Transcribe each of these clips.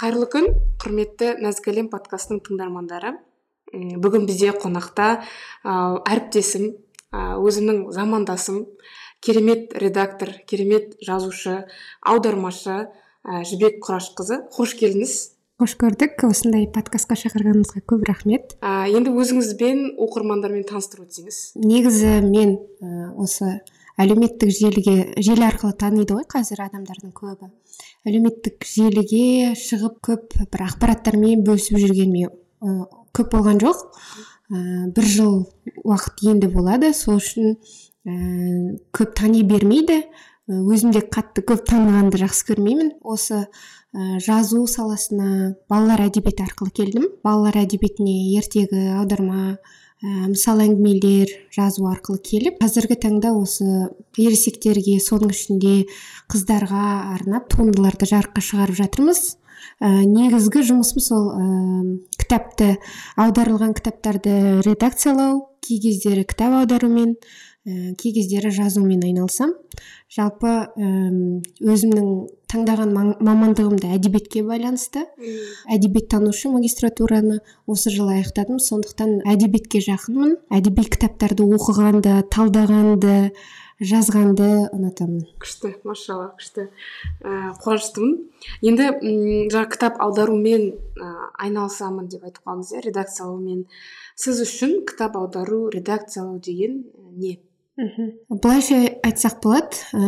қайырлы күн құрметті нәзік әлем подкастының тыңдармандары. Бүгін бізде қонақта әріптесім өзімнің замандасым керемет редактор керемет жазушы аудармашы ә, жібек құрашқызы. Қош келдіңіз. Қош көрдік. Осындай подкастқа шақырғаныңызға көп рахмет. Ә, енді өзіңізбен оқырмандармен таныстырып өтсеңіз. Негізі мен ә, осы әлеуметтік желіге желі арқылы таниды ғой қазір адамдардың көбі. Әлеуметтік желіге шығып көп бір ақпараттармен бөлісіп жүргеніме көп болған жоқ. Ә, бір жыл уақыт енді болады. Сол үшін ә, көп тани бермейді. Өзім де қатты көп танығанды жақсы көрмеймін. Осы ә, жазу саласына балалар әдебиеті арқылы келдім. Балалар әдебиетіне ертегі аударма ә, мысал әңгімелер жазу арқылы келіп қазіргі таңда осы ересектерге соның ішінде қыздарға арнап туындыларды жарыққа шығарып жатырмыз. Ә, негізгі жұмысым сол ә, кітапты аударылған кітаптарды редакциялау кей кездері кітап аударумен ә, кей кездері жазумен айналысам. Жалпы өзімнің таңдаған мамандығым да әдебиетке байланысты. Әдебиеттанушы магистратураны осы жылы аяқтадым. Сондықтан әдебиетке жақынмын. Әдеби кітаптарды оқығанды талдағанды жазғанды ұнатамын. Күшті машалла күшті. Ә, қуаныштымын. Енді жаңа кітап аударумен ә, айналысамын деп айтып қалдыңыз иә редакциялаумен. Сіз үшін кітап аудару редакциялау деген не? Мхм былайша айтсақ болады ә,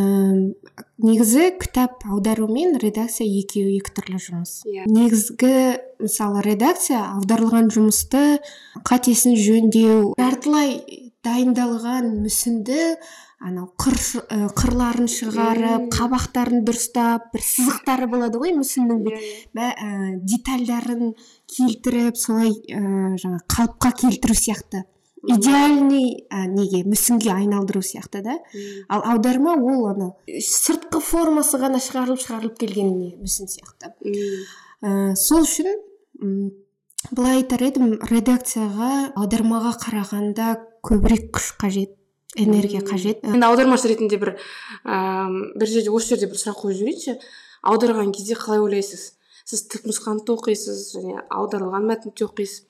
негізі кітап аудару мен редакция екеуі екі түрлі жұмыс. Иә. Негізгі мысалы редакция аударылған жұмысты қатесін жөндеу жартылай дайындалған мүсінді анау қыр, қырларын шығарып қабақтарын дұрыстап бір сызықтары болады ғой мүсіннің ә, детальдарын келтіріп солай ә, жаңа қалыпқа келтіру сияқты. Идеальный ә, неге мүсінге айналдыру сияқты да. Ал аударма ол ана сыртқы формасы ғана шығарылып шығарылып келген не мүсін сияқты. Ә, сол үшін былай айтар едім редакцияға аудармаға қарағанда көбірек күш қажет энергия қажет. Енді аудармашы ретінде бір ә, бір жерде осы жерде бір сұрақ қойып жіберейінші. Аударған кезде қалай ойлайсыз? Сіз түпнұсқаны да оқисыз және аударылған мәтінді де оқисыз.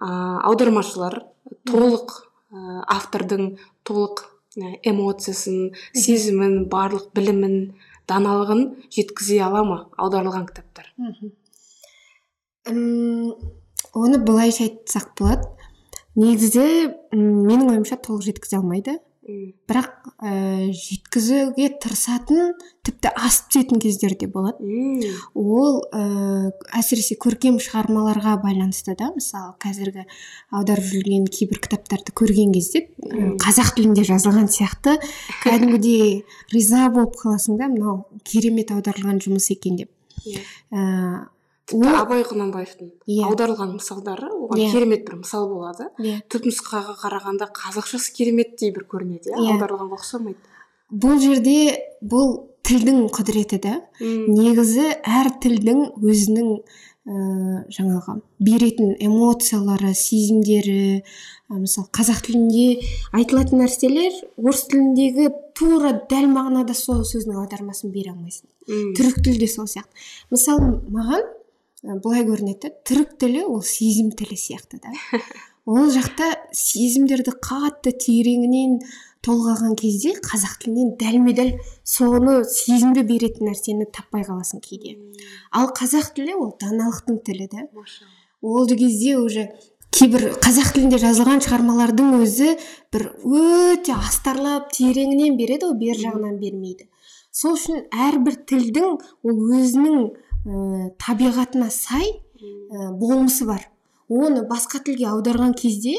Аудармашылар толық ә, автордың толық эмоциясын сезімін барлық білімін даналығын жеткізе ала ма аударылған кітаптар? Оны былайша айтсақ болады. Негізі менің ойымша толық жеткізе алмайды. Бірақ ә, жеткізуге тырысатын тіпті асып түсетін кездер де болады. Ол ә, әсіресе көркем шығармаларға байланысты да мысалы қазіргі аударып жүрген кейбір кітаптарды көрген кезде қазақ тілінде жазылған сияқты кәдімгідей риза болып қаласың да мынау керемет аударылған жұмыс екен деп. Иә. Тіпті абай құнанбаевтың yeah. аударылған мысалдары оған yeah. керемет бір мысал болады. Иә. Түпнұсқаға қарағанда қазақшасы кереметтей бір көрінеді иә? Аударылғанға ұқсамайды. Бұл жерде бұл тілдің құдіреті да негізі әр тілдің өзінің ә, жаңағы беретін эмоциялары сезімдері мысалы қазақ тілінде айтылатын нәрселер орыс тіліндегі тура дәл мағынада сол сөздің аудармасын бере алмайсың. Түрік тілі де сол сияқты. Мысалы маған былай көрінеді да түрік тілі ол сезім тілі сияқты да. Ол жақта сезімдерді қатты тереңінен толғаған кезде қазақ тілінен дәлме дәл соны сезімді беретін нәрсені таппай қаласың кейде. Ал қазақ тілі ол даналықтың тілі да. Ол кезде уже кейбір қазақ тілінде жазылған шығармалардың өзі бір өте астарлап тереңінен береді ғой бер жағынан бермейді. Сол үшін әрбір тілдің ол өзінің ә, табиғатына сай ә, болмысы бар. Оны басқа тілге аударған кезде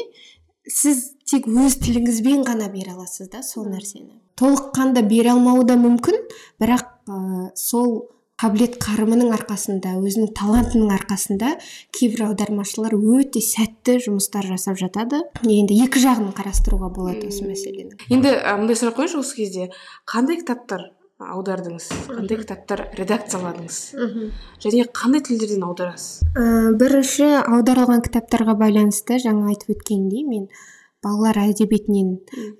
сіз тек өз тіліңізбен ғана бере аласыз да сол нәрсені. Толыққанды бере алмауы да мүмкін бірақ ә, сол қабілет қарымының арқасында өзінің талантының арқасында кейбір аудармашылар өте сәтті жұмыстар жасап жатады. Енді екі жағын қарастыруға болады осы мәселені. Енді мындай сұрақ қояйыншы осы кезде. Қандай кітаптар аудардыңыз? Қандай кітаптар редакцияладыңыз? Және қандай тілдерден аударасыз? Ә, бірінші аударылған кітаптарға байланысты жаңа айтып өткенімдей мен балалар әдебиетінен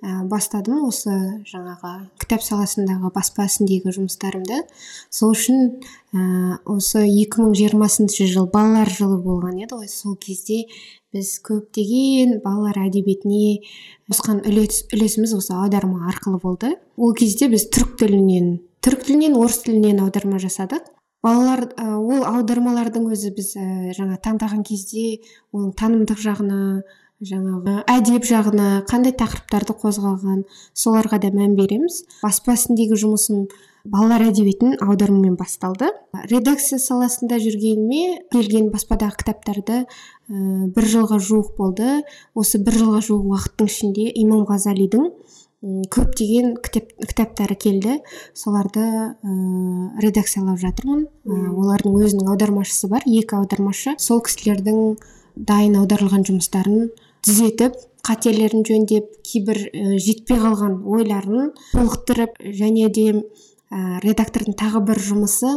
ә, бастадым осы жаңағы кітап саласындағы баспа ісіндегі жұмыстарымды. Сол үшін ә, осы 2020 жыл балалар жылы болған еді ғой. Сол кезде біз көптеген балалар әдебиетіне қосқан үлес, үлесіміз осы аударма арқылы болды. Ол кезде біз түрік тілінен түрік тілінен орыс тілінен аударма жасадық. Балалар ол аудармалардың өзі біз ә, жаңа таңдаған кезде оның танымдық жағына жаңағы әдеп жағына қандай тақырыптарды қозғалған соларға да мән береміз. Баспа ісіндегі жұмысым балалар әдебиетін аударумен басталды. Редакция саласында жүргеніме келген баспадағы кітаптарды ә, бір жылға жуық болды. Осы бір жылға жуық уақыттың ішінде имам ғазалидің көптеген кітап, кітаптары келді. Соларды ә, редакциялап жатырмын. Ә, олардың өзінің аудармашысы бар екі аудармашы. Сол кісілердің дайын аударылған жұмыстарын түзетіп қателерін жөндеп кейбір ә, жетпей қалған ойларын толықтырып және де ә, редактордың тағы бір жұмысы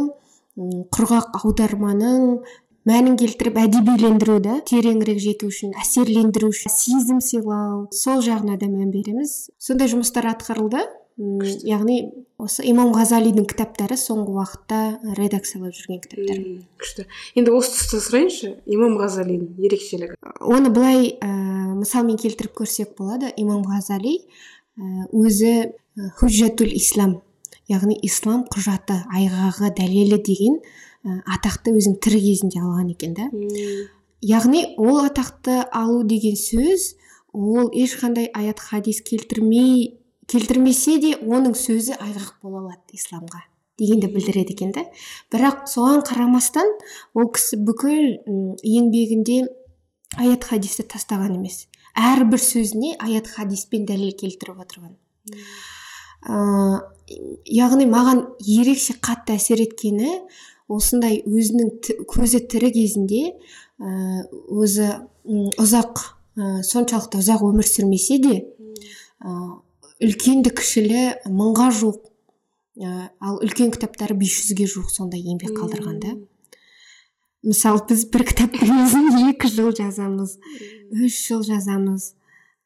құрғақ аударманың мәнін келтіріп әдебилендіруді тереңірек жету үшін әсерлендіру үшін сезім сыйлау сол жағына да мән береміз. Сондай жұмыстар атқарылды. Яғни осы имам ғазалидің кітаптары соңғы уақытта редакциялап жүрген кітаптар. Күшті. Енді осы тұста сұрайыншы имам ғазалидің ерекшелігі. Оны былай ә, мысалмен келтіріп көрсек болады. Имам ғазали ә, өзі худжатул ислам яғни ислам құжаты айғағы дәлелі деген атақты өзінің тірі кезінде алған екен да. Яғни ол атақты алу деген сөз ол ешқандай аят хадис келтірмей келтірмесе де оның сөзі айғақ бола алады исламға дегенді білдіреді екен да. Бірақ соған қарамастан ол кісі бүкіл еңбегінде аят хадисті тастаған емес. Әрбір сөзіне аят хадиспен дәлел келтіріп отырған. Ә, яғни маған ерекше қатты әсер еткені осындай өзінің көзі тірі кезінде өзі ұзақ ә, соншалықты ұзақ өмір сүрмесе де ә, үлкенді кішілі мыңға жуық ә, ал үлкен кітаптары 500-ге жуық сондай еңбек қалдырған да. Мысалы біз бір кітаптың өзін екі жыл жазамыз үш жыл жазамыз.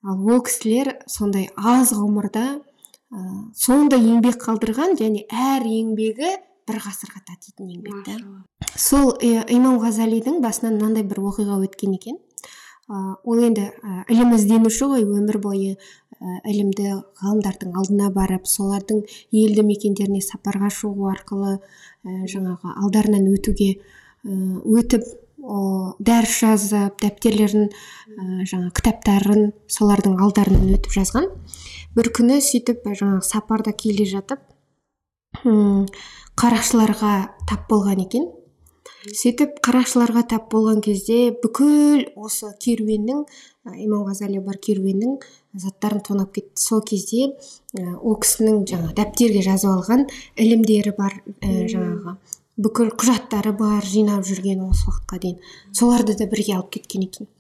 Ал ол кісілер сондай аз ғұмырда ә, сондай еңбек қалдырған және әр еңбегі бір ғасырға татитын еңбек та сол ә, имам ғазалидің басынан мынандай бір оқиға өткен екен. Ә, ол енді ә, ілім ізденуші ғой өмір бойы ілімді ғалымдардың алдына барып солардың елді мекендеріне сапарға шығу арқылы ә, жаңағы алдарынан өтуге ә, өтіп дәріс жазып дәптерлерін ә, жаңа кітаптарын солардың алдарынан өтіп жазған. Бір күні сөйтіп жаңағы сапарда келе жатып қарақшыларға тап болған екен. Сөйтіп қарақшыларға тап болған кезде бүкіл осы керуеннің имам ғазали бар керуеннің заттарын тонап кетті. Сол кезде ә, ол кісінің жаңа дәптерге жазып алған ілімдері бар ә, жаңағы бүкіл құжаттары бар жинап жүрген осы уақытқа дейін. Соларды да бірге алып кеткен екен.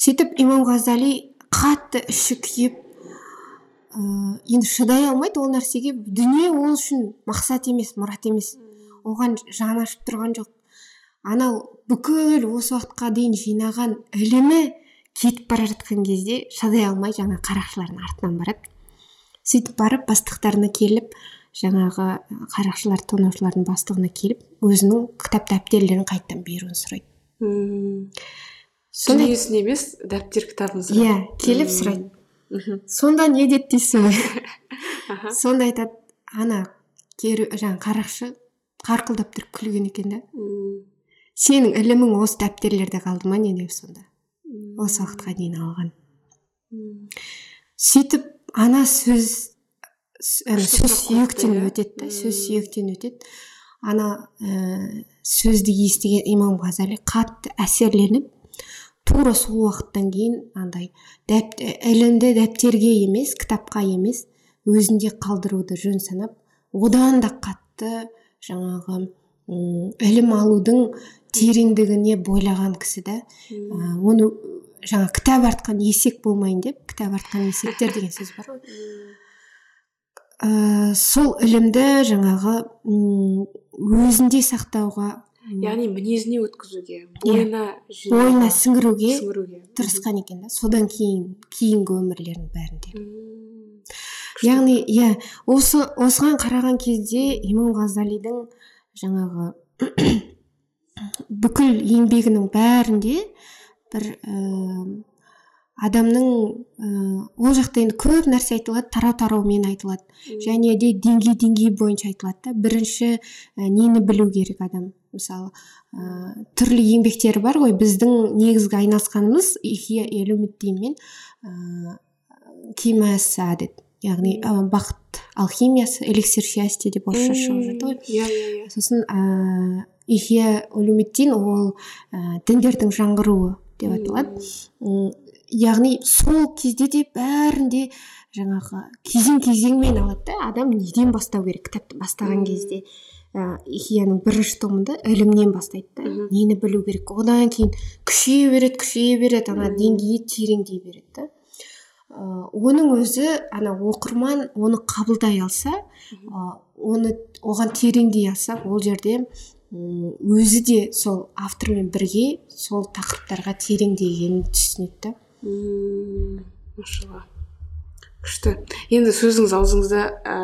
Сөйтіп имам ғазали қатты іші күйіп ә, енді шыдай алмайды ол нәрсеге. Дүние ол үшін мақсат емес мұрат емес. Оған жаны ашып тұрған жоқ. Анау бүкіл осы уақытқа дейін жинаған ілімі кетіп бара жатқан кезде шыдай алмай жаңа қарақшылардың артынан барады сөйтіп барып бастықтарына келіп жаңағы қарақшылар тонаушылардың бастығына келіп өзінің кітап дәптерлерін қайтадан беруін сұрайды. Мм сондай емес дәптер кітабын иә келіп сұрайды. Сонда не деді дейсің? Сонда айтады ана жаңағы қарақшы қарқылдап тұрып күлген екен да. Сенің ілімің осы дәптерлерде қалды ма не деп сонда? Осы уақытқа дейін алған. Сөйтіп ана сөз сөз сүйектен өтеді да сөз сүйектен өтеді. Ана ә, сөзді естіген имам ғазали қатты әсерленіп тура сол уақыттан кейін андай дәп, ілімді дәптерге емес кітапқа емес өзінде қалдыруды жөн санап одан да қатты жаңағы ілім алудың тереңдігіне бойлаған кісі да. Ә, оны жаңа кітап артқан есек болмайын деп кітап артқан есектер деген сөз бар ғой. Ә, сол ілімді жаңағы өзінде сақтауға яғни мінезіне өткізуге бойына иә. бойына сіңіруге сіңіруге. Тырысқан екен да. Содан кейін кейінгі өмірлерінің бәрінде. Яғни иә осы осыған қараған кезде имам ғазалидің жаңағы бүкіл еңбегінің бәрінде бір ә, адамның ә, ол жақта енді көп нәрсе айтылады тарау тараумен айтылады. Және де деңгей деңгей бойынша айтылады да. Бірінші ә, нені білу керек адам? Мысалы ә, түрлі еңбектері бар ғой. Біздің негізгі айналысқанымыз ихия мен ә, кимаса яғни ә, бақыт алхимиясы эликсир счастья деп орысша шығып жатыр. Ғой иә иә иә. Сосын ә, ихия улумиддин ол ә, діндердің жаңғыруы деп аталады. Яғни сол кезде де бәрінде жаңағы кезең кезеңмен алады да. Адам неден бастау керек кітапты бастаған кезде? Ә, ихияның бірінші томында ілімнен бастайды да. Нені білу керек? Одан кейін күшейе береді күшейе береді ана деңгейі тереңдей береді да. Оның өзі ана оқырман оны қабылдай алса оны оған тереңдей алса ол жерде өзі де сол автормен бірге сол тақырыптарға тереңдегенін түсінеді да машалла. Күшті. Енді сөзіңіз аузыңызда ә,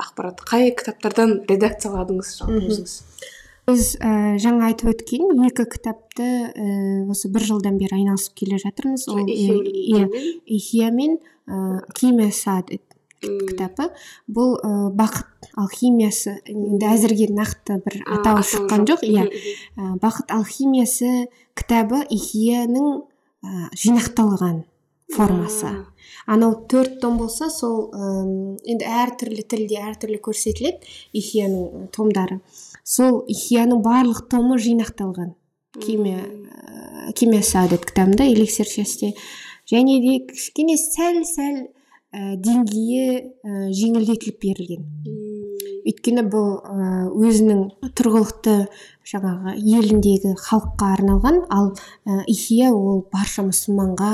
ақпарат. Қай кітаптардан редакцияладыңыз жалпы өзіңіз? Біз ә, жаңа айтып өткен екі кітапты ә, осы бір жылдан бері айналысып келе жатырмыз. Ол ихия мен кимия саад кітабы бұл ә, бақыт. Алхимиясы енді әзірге нақты бір атауы шыққан жоқ. иә. Бақыт алхимиясы кітабы ихияның ә, жинақталған формасы. Анау төрт том болса сол ә, енді әртүрлі тілде әртүрлі көрсетіледі ихияның томдары. Сол ихияның барлық томы жинақталған. Кимия ә, кимия кітабында эликсир және де кішкене сәл сәл ә, деңгейі ә, жеңілдетіліп берілген. Өйткені бұл ә, өзінің тұрғылықты жаңағы еліндегі халыққа арналған. Ал ә, ихия ол барша мұсылманға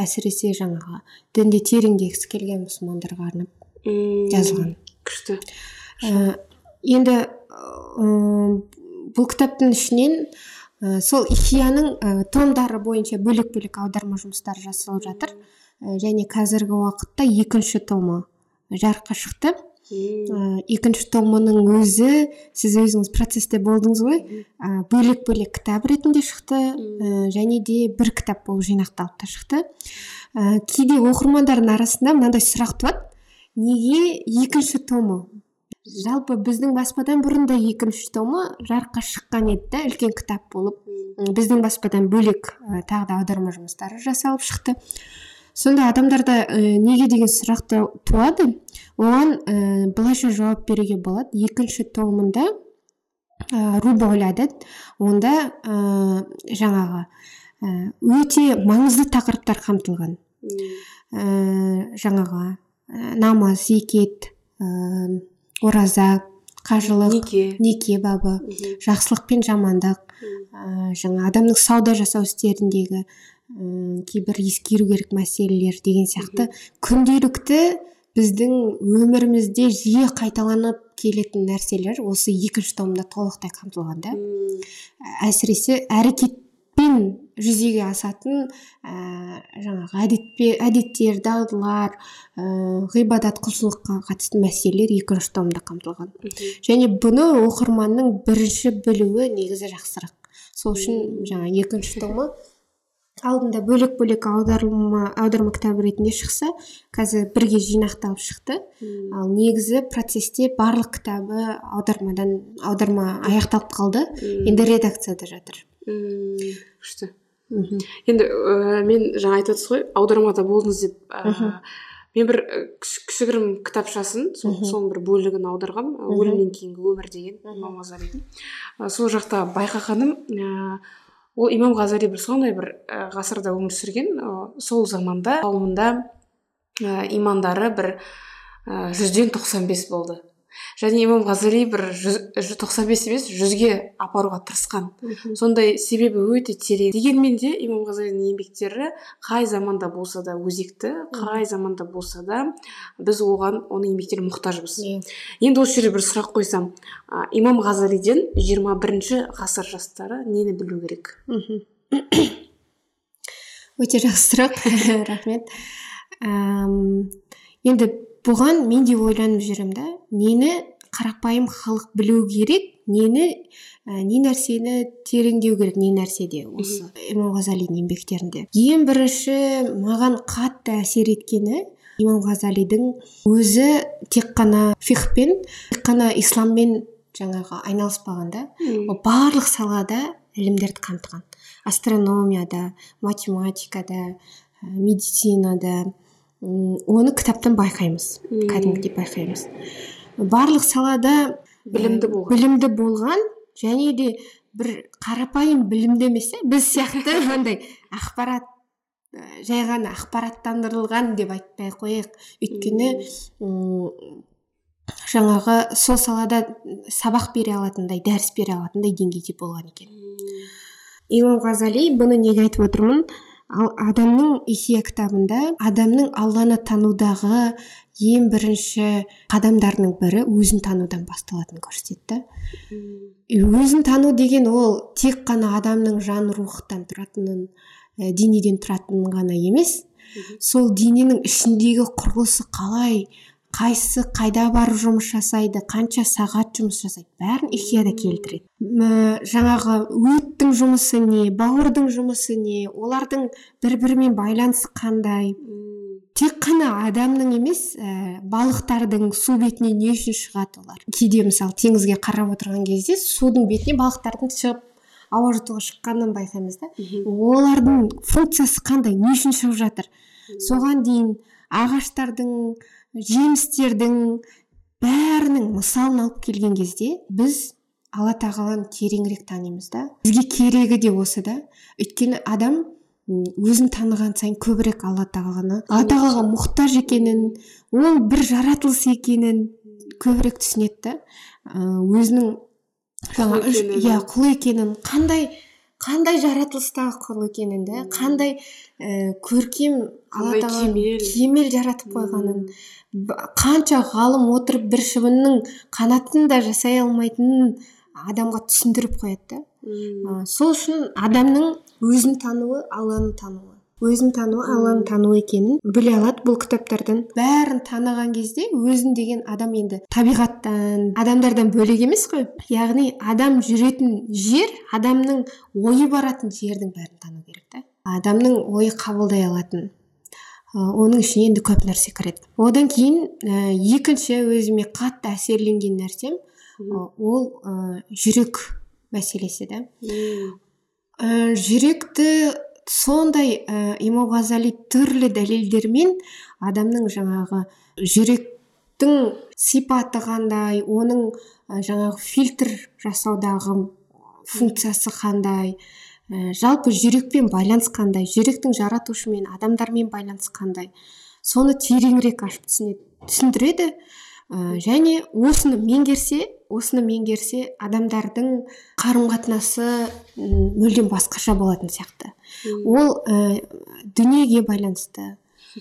әсіресе жаңағы дінде тереңдегісі келген мұсылмандарға арнап жазылған. күшті. Ә, енді бұл кітаптың ішінен ә, сол ихияның ә, томдары бойынша бөлек бөлек аударма жұмыстары жасалып жатыр. Ә, және қазіргі уақытта екінші томы жарыққа шықты. Ә, екінші томының өзі сіз өзіңіз процесте болдыңыз ғой. Ә, бөлек бөлек кітап ретінде шықты. Ә, және де бір кітап болып жинақталып та шықты. Ә, кейде оқырмандардың арасында мынандай сұрақ туады. Неге екінші томы жалпы біздің баспадан бұрын да екінші томы жарыққа шыққан еді да үлкен кітап болып. Біздің баспадан бөлек ә, тағы да аударма жұмыстары жасалып шықты. Сонда адамдарда ә, неге деген сұрақ туады. Оған ә, былайша жауап беруге болады. Екінші томында ә, руба онда ә, жаңағы ә, өте маңызды тақырыптар қамтылған. Ә, жаңағы ә, намаз зекет ораза қажылық неке. неке бабы жақсылық пен жамандық ә, жаңа адамның сауда жасау істеріндегі ә, кейбір ескеру керек мәселелер деген сияқты күнделікті біздің өмірімізде жиі қайталанып келетін нәрселер осы екінші томда толықтай қамтылған да әсіресе әрекет жүзеге асатын ә, жаңағы әдетпе, әдеттер дағдылар ә, ғибадат құлшылыққа қатысты мәселелер екінші томда қамтылған. Және бұны оқырманның бірінші білуі негізі жақсырақ. Сол үшін жаңа екінші томы алдында бөлек бөлек аударма аударма кітабы ретінде шықса қазір бірге жинақталып шықты. Ал негізі процесте барлық кітабы аудармадан аударма аяқталып қалды. Енді редакцияда жатыр. Күшті. Енді ә, мен жаңа айтып отырсыз ғой аудармада болдыңыз деп ә, мен бір кішігірім кітапшасын сол соның бір бөлігін аударғам өлімнен кейінгі өмір деген имам ғазалидің сол жақта байқағаным ә, ол имам ғазали бір сондай бір ғасырда өмір сүрген ә, сол заманда қауымында ә, имандары бір жүзден тоқсан бес болды. Және имам ғазали бір жүз тоқсан бес емес жүзге апаруға тырысқан. Сондай себебі өте терең. Дегенмен де имам ғазалидің еңбектері қай заманда болса да өзекті қай заманда болса да біз оған оның еңбектеріне мұқтажбыз. Иә. енді осы жерде бір сұрақ қойсам. Ә, имам ғазалиден жиырма бірінші ғасыр жастары нені білу керек? Өте жақсы сұрақ. Рахмет. Енді бұған мен де ойланып жүрмін да нені қарапайым халық білу керек нені ә, не нәрсені тереңдеу керек не нәрседе осы имам ғазалидің еңбектерінде. Ең бірінші маған қатты әсер еткені имам ғазалидің өзі тек қана фихпен тек қана исламмен жаңағы айналыспаған да ол барлық салада ілімдерді қамтыған. Астрономияда математикада медицинада оны кітаптан байқаймыз. Кәдімгідей байқаймыз. Барлық салада білімді болған. білімді болған және де бір қарапайым білімді емес біз сияқты андай ақпарат жай ғана ақпараттандырылған деп айтпай ақ қояйық. Өйткені жаңағы сол салада сабақ бере алатындай дәріс бере алатындай деңгейде болған екен. Имам ғазали бұны неге айтып отырмын? Ал адамның ихия кітабында адамның алланы танудағы ең бірінші қадамдарының бірі өзін танудан басталатынын көрсетті. Өзін тану деген ол тек қана адамның жан рухтан тұратынын ә, денеден тұратынын ғана емес сол дененің ішіндегі құрылысы қалай қайсысы қайда барып жұмыс жасайды қанша сағат жұмыс жасайды бәрін ихияда келтіреді. Жаңағы өттің жұмысы не бауырдың жұмысы не олардың бір бірімен байланысы қандай? Тек қана адамның емес ә, балықтардың су бетіне не үшін шығады олар? Кейде мысалы теңізге қарап отырған кезде судың бетіне балықтардың шығып ауа жұтуға шыққанын байқаймыз да. Олардың функциясы қандай не үшін шығып жатыр? Соған дейін ағаштардың жемістердің бәрінің мысалын алып келген кезде біз алла тағаланы тереңірек танимыз да бізге керегі де осы да. Өйткені адам өзін таныған сайын көбірек алла тағаланы алла тағалаға мұқтаж екенін ол бір жаратылыс екенін көбірек түсінеді да. Өзінің иә құл екенін қандай қандай жаратылыстағы құл екенін да қандай ә, көркем алла тағала кемел. жаратып қойғанын қанша ғалым отырып бір шыбынның қанатын да жасай алмайтынын адамға түсіндіріп қояды да. Сол үшін адамның өзін тануы алланы тануы. Өзін тануы алланы тануы екенін біле алады бұл кітаптардан. Бәрін таныған кезде өзін деген адам енді табиғаттан адамдардан бөлек емес қой. Яғни адам жүретін жер адамның ойы баратын жердің бәрін тану керек та. Адамның ойы қабылдай алатын. Оның ішіне енді көп нәрсе кіреді. Одан кейін ә, екінші өзіме қатты әсерленген нәрсем ол ә, жүрек мәселесі да. Ә, жүректі сондай ә, имам ғазали түрлі дәлелдермен адамның жаңағы жүректің сипаты қандай оның ә, жаңағы фильтр жасаудағы функциясы қандай ә, жалпы жүрекпен байланыс қандай жүректің жаратушымен адамдармен байланыс қандай соны тереңірек ашып түсіндіреді. Ә, және осыны меңгерсе осыны меңгерсе адамдардың қарым қатынасы мүлдем басқаша болатын сияқты. Ол ә, дүниеге байланысты.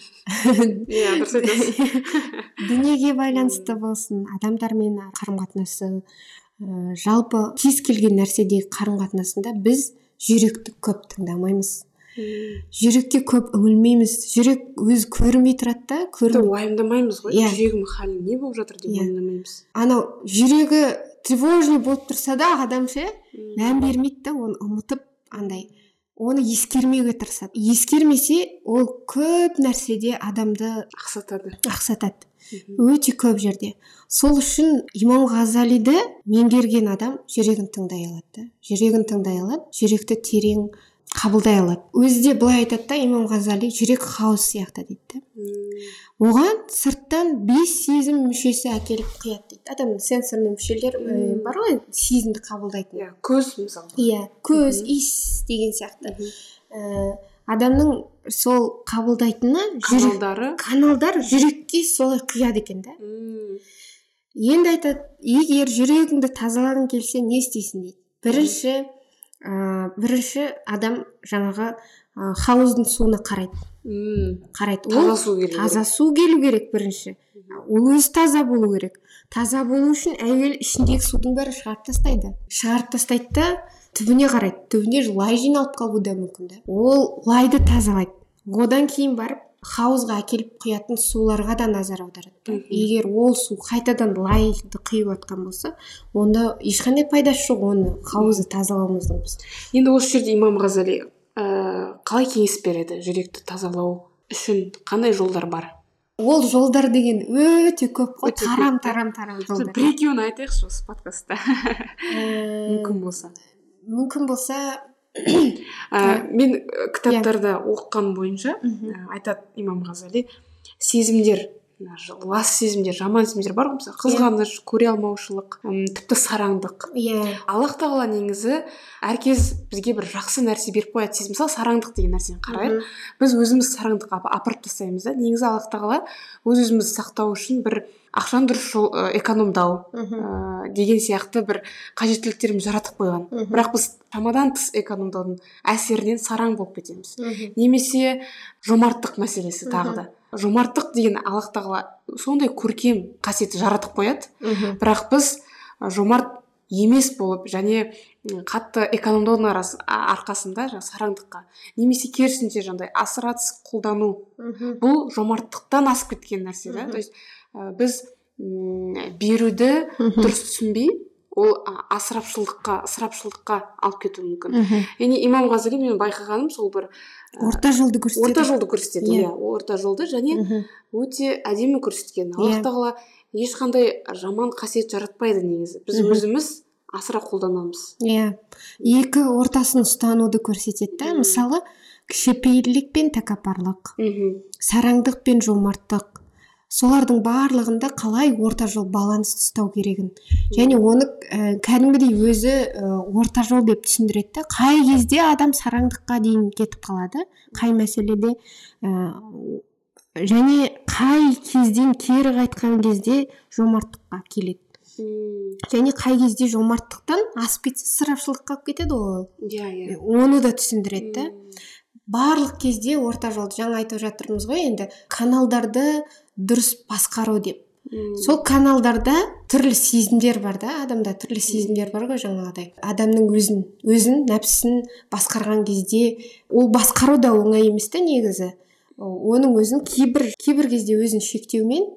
Иә дұрыс айтасыз дүниеге байланысты болсын адамдармен қарым қатынасы ә, жалпы кез келген нәрседегі қарым қатынасында біз жүректі көп тыңдамаймыз. Жүрекке көп үңілмейміз жүрек өзі көрмей тұрады да көрмей уайымдамаймыз ғой yeah. Иә. жүрегімнің халі не болып жатыр деп yeah. Иә. уайымдамаймыз анау жүрегі тревожный болып тұрса да адам ше мән бермейді да оны ұмытып андай оны ескермеуге тырысады ескермесе ол көп нәрседе адамды ақсатады ақсатады өте көп жерде сол үшін имам ғазалиді меңгерген адам жүрегін тыңдай алады жүрегін тыңдай алады жүректі терең қабылдай алады өзі де былай айтады да имам ғазали жүрек хаос сияқты дейді да оған сырттан бес сезім мүшесі әкеліп құяды дейді. Адамның сенсорный мүшелер бар ғой сезімді қабылдайтын. Иә көз мысалы. Иә көз иіс деген сияқты. Адамның сол қабылдайтыны каналдары. каналдар жүрекке солай құяды екен да енді айтады егер жүрегіңді тазалағың келсе не істейсің? дейді. Бірінші ә, бірінші адам жаңағы ә, хауыздың суына қарайды. Мм. Қарайды. Таза ол су келу таза су келу керек бірінші. Ол өзі таза болу керек. Таза болу үшін әуелі ішіндегі судың бәрін шығарып тастайды. Шығарып тастайды да түбіне қарайды. Түбіне лай жиналып қалуы да мүмкін да. Ол лайды тазалайды. Одан кейін барып хауызға әкеліп құятын суларға да назар аударады егер ол су қайтадан лайды құйып жатқан болса онда ешқандай пайдасы жоқ оны хауызды тазалауымыздың біз. Енді осы жерде имам ғазали ә, қалай кеңес береді жүректі тазалау үшін? Қандай жолдар бар? Ол жолдар деген өте көп қой. Тарам тарам тарам жолдар. бір екеуін айтайықшы осы подкастта. Ә, мүмкін болса. мүмкін болса ә, мен ә, кітаптарда оқыған бойынша ә, айтады имам ғазали сезімдер лас сезімдер жаман сезімдер бар ғой мысалы қызғаныш көре алмаушылық ым, тіпті сараңдық. Иә. Аллах тағала негізі әркез бізге бір жақсы нәрсе беріп қояды сезім. Мысалы сараңдық деген нәрсені қарайық. Біз өзіміз сараңдыққа ап- апарып тастаймыз да негізі аллах тағала өз өзімізді сақтау үшін бір ақшаны дұрыс жол ә, экономдау ә, деген сияқты бір қажеттіліктерімізді жаратып қойған. Бірақ біз шамадан тыс экономдаудың әсерінен сараң болып кетеміз. Немесе жомарттық мәселесі тағы да. Жомарттық деген аллах тағала сондай көркем қасиет жаратып қояды. Бірақ біз жомарт емес болып және қатты экономдаудың арқасында жаңағы сараңдыққа немесе керісінше жаңағыдай асыратыс қолдану бұл жомарттықтан асып кеткен нәрсе да. То есть ә, біз м, беруді дұрыс түсінбей ол асырапшылдыққа ысырапшылдыққа алып кетуі мүмкін. Мхм. яғни имам ғазали мен байқағаным сол бір ә, орта жолды көрсетеді. орта жолды көрсетеді Иә. иә орта жолды және өте әдемі көрсеткен. Аллах Иә. тағала ешқандай жаман қасиет жаратпайды негізі. Біз Мхм. өзіміз асыра қолданамыз. Иә. Екі ортасын ұстануды көрсетеді да. Мысалы кішіпейілдік пен тәкаппарлық мхм сараңдық пен жомарттық. Солардың барлығында қалай орта жол баланс ұстау керегін. Және оны ә, кәдімгідей өзі ә, орта жол деп түсіндіреді да қай кезде адам сараңдыққа дейін кетіп қалады қай мәселеде ә, және қай кезден кері қайтқан кезде жомарттыққа келеді. Және қай кезде жомарттықтан асып кетсе ысырапшылдыққа алып кетеді ғой ол. Иә иә. Оны да түсіндіреді да барлық кезде орта жолды жаңа айтып жатырмыз ғой енді каналдарды дұрыс басқару деп. Сол каналдарда түрлі сезімдер бар да адамда түрлі сезімдер бар ғой жаңағыдай. Адамның өзін өзін нәпсісін басқарған кезде ол басқару да оңай емес та негізі. Оның өзін кейбір кейбір кезде өзін шектеумен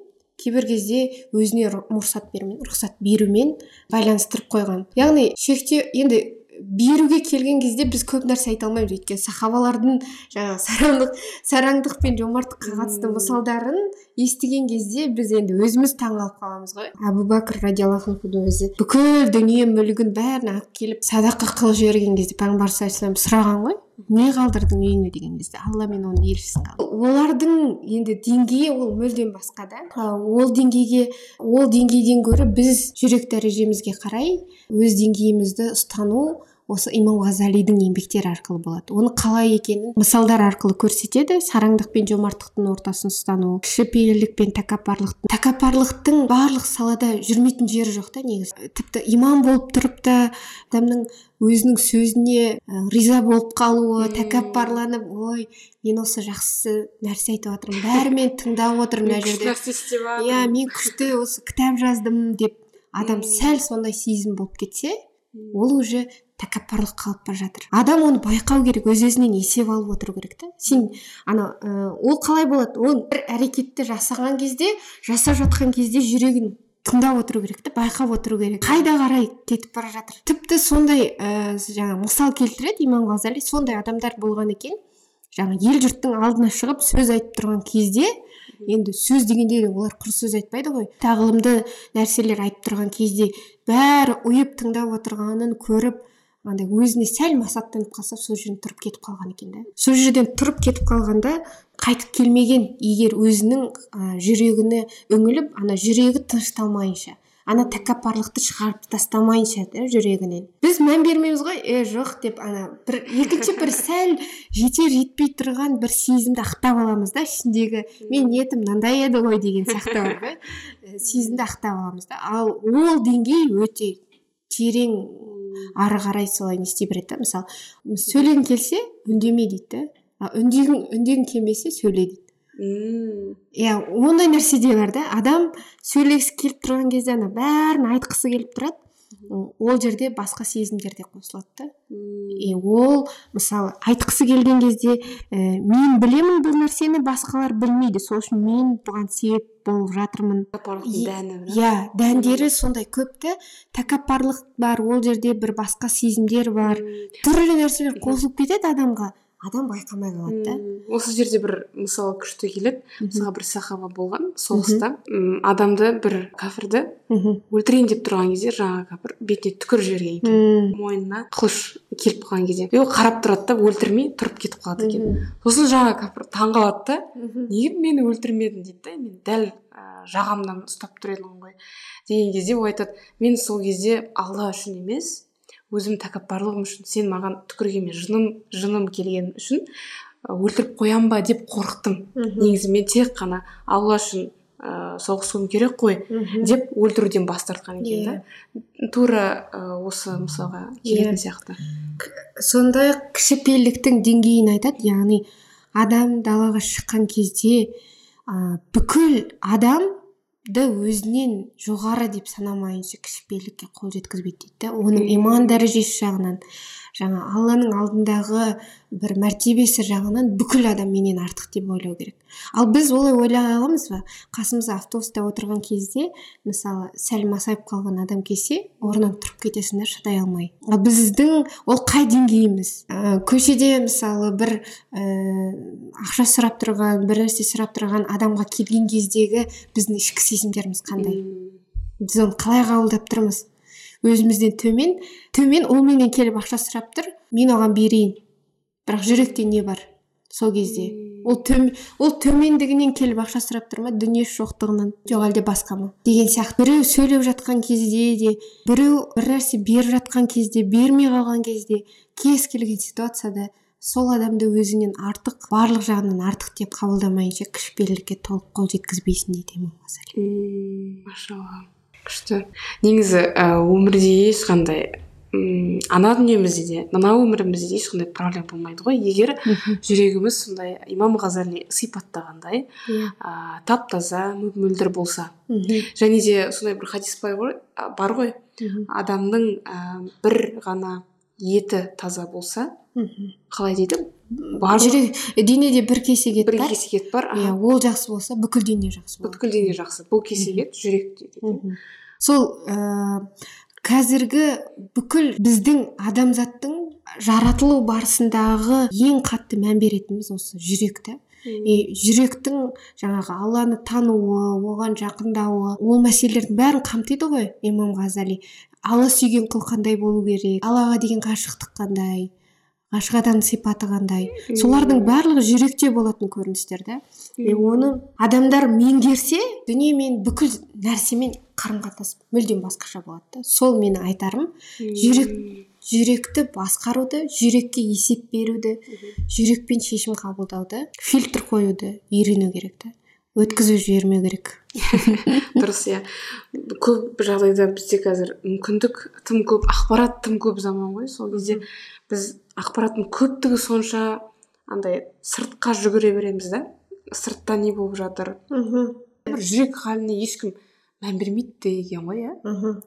кейбір кезде өзіне мұрсат берумен рұқсат берумен байланыстырып қойған. Яғни шектеу енді беруге келген кезде біз көп нәрсе айта алмаймыз. Өйткені сахабалардың жаңағы сараңдық сараңдық пен жомарттыққа қатысты мысалдарын естіген кезде біз енді өзіміз таңғалып қаламыз ғой. Әбу бәкір радиаллаху анхудың өзі бүкіл дүние мүлігін бәрін алып келіп садақа қылып жіберген кезде пайғамбар саллаллаху сұраған ғой не қалдырдың үйіңе? деген кезде алла мен оның елшісін қалдырдым олардың енді деңгейі ол мүлдем басқа да. Ол деңгейге ол деңгейден гөрі біз жүрек дәрежемізге қарай өз деңгейімізді ұстану осы имам ғазалидің еңбектері арқылы болады. Оны қалай екенін мысалдар арқылы көрсетеді. Сараңдық пен жомарттықтың ортасын ұстану кішіпейілдік пен тәкаппарлықтың тәкаппарлықтың барлық салада жүрмейтін жері жоқ та негізі. Тіпті имам болып тұрып та адамның өзінің сөзіне ә, риза болып қалуы тәкаппарланып ой мен осы жақсы нәрсе айтып жатырмын бәрі мені тыңдап отыр мына мен жерде нәрсе істеп жатырмын. иә мен күшті осы кітап жаздым деп адам сәл сондай сезім болып кетсе ол уже тәкаппарлыққа алып бара жатыр. Адам оны байқау керек өз өзінен есеп алып отыру керек та. Сен ана ә, ол қалай болады? Ол бір әрекетті жасаған кезде жасап жатқан кезде жүрегін тыңдап отыру керек та байқап отыру керек. Қайда қарай кетіп бара жатыр? Тіпті сондай ә, жаңа мысал келтіреді имам ғазали сондай адамдар болған екен. Жаңа ел жұрттың алдына шығып сөз айтып тұрған кезде енді сөз дегенде де олар құр сөз айтпайды ғой. Тағылымды нәрселер айтып тұрған кезде бәрі ұйып тыңдап отырғанын көріп андай өзіне сәл масаттанып қалса сол жерден тұрып кетіп қалған екен да сол жерден тұрып кетіп қалғанда қайтып келмеген егер өзінің ә, жүрегіне үңіліп ана жүрегі тынышталмайынша ана тәкаппарлықты шығарып тастамайынша да жүрегінен. Біз мән бермейміз ғой е жоқ деп ана бір екінші бір сәл жетер жетпей тұрған бір сезімді ақтап аламыз да ішіндегі мен ниетім мынандай еді ғой деген сияқты бар ғой сезімді ақтап аламыз да. Ал ол деңгей өте терең ары қарай солай не істей береді да. Мысалы сөйлегің келсе үндеме дейді да. Үндегің үндегің келмесе сөйле дейді. Мм. Иә ондай нәрсе де бар да. Адам сөйлегісі келіп тұрған кезде ана бәрін айтқысы келіп тұрады. Ол жерде басқа сезімдер де қосылады да. И ол мысалы айтқысы келген кезде ә, мен білемін бұл нәрсені басқалар білмейді. Сол үшін мен бұған себеп болып жатырмын. Дәні иә дәндері сондай көп та. Тәкаппарлық бар ол жерде бір басқа сезімдер бар. Түрлі нәрселер қосылып кетеді адамға. Адам байқамай қалады да. Осы жерде бір мысал күшті келеді. Мысалға бір сахаба болған соғыста адамды бір кәпірді өлтірейін деп тұрған кезде жаңағы кәпір бетіне түкіріп жіберген екен. Мойнына қылыш келіп қалған кезде. И ол қарап тұрады да өлтірмей тұрып кетіп қалады екен. Сосын жаңағы кәпір таңқалады да неге мені өлтірмедің? дейді да мен дәл жағамнан ұстап тұр едім ғой деген кезде ол айтады мен сол кезде алла үшін емес өзім тәкаппарлығым үшін сен маған түкіргенмен жыным жыным үшін өлтіріп қоям ба деп қорықтым. Негізі мен тек қана алла үшін ә, соғысуым керек қой деп өлтіруден бас тартқан екен да. Иә. тура ә, осы мысалға келетін yeah. сияқты. Сондай кішіпейілдіктің деңгейін айтады яғни адам далаға шыққан кезде ә, бүкіл адам өзінен жоғары деп санамайынша кішіпейілдікке қол жеткізбейді дейді да оның иман дәрежесі жағынан жаңа алланың алдындағы бір мәртебесі жағынан бүкіл адам менен артық деп ойлау керек. Ал біз олай ойлай аламыз ба? Қасымызда автобуста отырған кезде мысалы сәл масайып қалған адам келсе орнынан тұрып кетесің да шыдай алмай. Ал біздің ол қай деңгейіміз? Ә, көшеде мысалы бір ә, ақша сұрап тұрған бір нәрсе сұрап тұрған адамға келген кездегі біздің ішкі сезімдеріміз қандай? Біз оны қалай қабылдап тұрмыз? Өзімізден төмен төмен ол менен келіп ақша сұрап тұр мен оған берейін. Бірақ жүректе не бар сол кезде? Ол төм, ол төмендігінен келіп ақша сұрап тұр ма дүниесі жоқтығынан жоқ әлде басқа ма? Деген сияқты. Біреу сөйлеп жатқан кезде де біреу бір нәрсе беріп жатқан кезде бермей қалған кезде кез келген ситуацияда сол адамды өзіңнен артық барлық жағынан артық деп қабылдамайынша кішіпейілдікке толық қол жеткізбейсің дейді имам күшті. Негізі ә, өмірде ешқандай м ана дүниемізде де мына өмірімізде де ешқандай проблема болмайды ғой. Егер жүрегіміз сондай имам ғазали сипаттағандай иә. ә, тап таза мөп мөлдір болса. Және де сондай бір хадис бар ғой бар ғой. Адамның ә, бір ғана еті таза болса қалай дейді? Жүрек денеде бір кесек ет бір кесек ет бар иә ол жақсы болса бүкіл дене жақсы болады. бүкіл дене жақсы. Бұл кесек ет жүрек дейді сол ә, қазіргі бүкіл біздің адамзаттың жаратылу барысындағы ең қатты мән беретініміз осы жүрек та и жүректің жаңағы алланы тануы оған жақындауы ол мәселелердің бәрін қамтиды ғой имам ғазали. Алла сүйген құл қандай болу керек аллаға деген ғашықтық қандай ғашық адамның сипаты қандай солардың барлығы жүректе болатын көріністер да и оны адамдар меңгерсе дүние мен бүкіл нәрсемен қарым қатынас мүлдем басқаша болады да. Сол менің айтарым. Жүрек жүректі басқаруды жүрекке есеп беруді жүрекпен шешім қабылдауды фильтр қоюды үйрену керек та. Өткізіп жібермеу керек. Дұрыс иә. Көп жағдайда бізде қазір мүмкіндік тым көп ақпарат тым көп заман ғой. Сол кезде біз ақпараттың көптігі сонша андай сыртқа жүгіре береміз да. Сыртта не болып жатыр? Мхм. Бір жүрек халіне ешкім мән бермейді деген ғой иә? Мхм.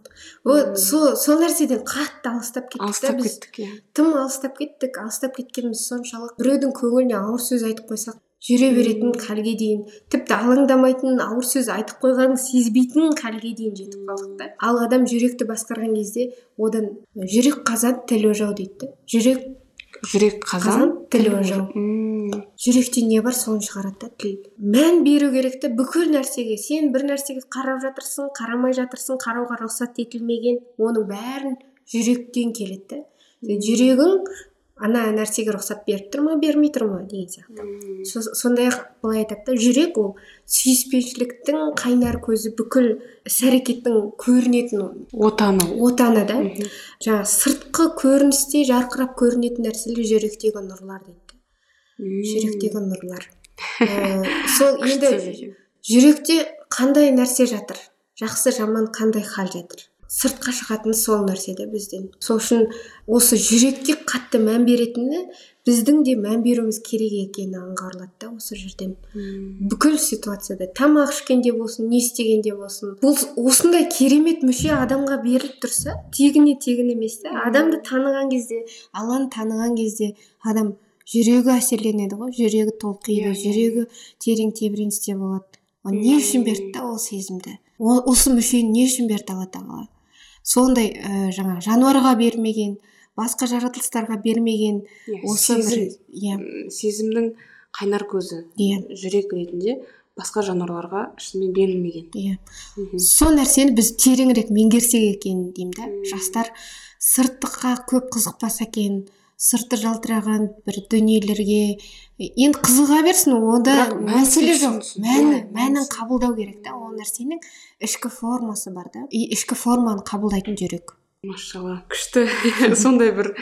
Вот сол сол нәрседен қатты алыстап кеттік алыстап кеттік иә. Тым алыстап кеттік алыстап кеткеніміз соншалық. Біреудің көңіліне ауыр сөз айтып қойсақ жүре беретін халге дейін тіпті алаңдамайтын ауыр сөз айтып қойғанын сезбейтін халге дейін жетіп қалдық та. Ал адам жүректі басқарған кезде одан жүрек қазан тіл ожау дейді. Да жүрек жүрек қазан тіл ожау. жүректе не бар соны шығарады да тіл. Мән беру керек та бүкіл нәрсеге. Сен бір нәрсеге қарап жатырсың қарамай жатырсың қарауға рұқсат етілмеген оның бәрін жүректен келеді да. Жүрегің ана нәрсеге рұқсат беріп тұр ма бермей тұр ма деген сияқты сондай ақ былай айтады да жүрек ол сүйіспеншіліктің қайнар көзі бүкіл іс әрекеттің көрінетін отаны. отаны да. Жаңағы сыртқы көріністе жарқырап көрінетін нәрселер жүректегі нұрлар дейді. Жүректегі нұрлар. Сол енді жүректе қандай нәрсе жатыр? Жақсы жаман қандай хал жатыр? Сыртқа шығатын сол нәрсе да бізден. Сол үшін осы жүрекке қатты мән беретіні біздің де мән беруіміз керек екені аңғарылады да осы жерден. Бүкіл ситуацияда тамақ ішкенде болсын не істегенде болсын. Бұл осындай керемет мүше адамға беріліп тұрса тегіне тегін емес та адамды таныған кезде алланы таныған кезде адам жүрегі әсерленеді ғой жүрегі толқиды иә, жүрегі терең тебіреністе болады. Не үшін берді да ол сезімді? Осы мүшені не үшін берді алла тағала? Сондай ә, жаңа жануарға бермеген басқа жаратылыстарға бермеген yeah, иә, осы сезім, иә. сезімнің қайнар көзі иә. жүрек ретінде басқа жануарларға шынымен берілмеген. Иә. Сол нәрсені біз тереңірек меңгерсек екен деймін да жастар сыртқа көп қызықпаса екен сырты жалтыраған бір дүниелерге. Енді қызыға берсін онда мәселе жоқ. мәні мәнін қабылдау керек та ол нәрсенің ішкі формасы бар да. И ішкі форманы қабылдайтын жүрек. Машалла күшті. Сондай бір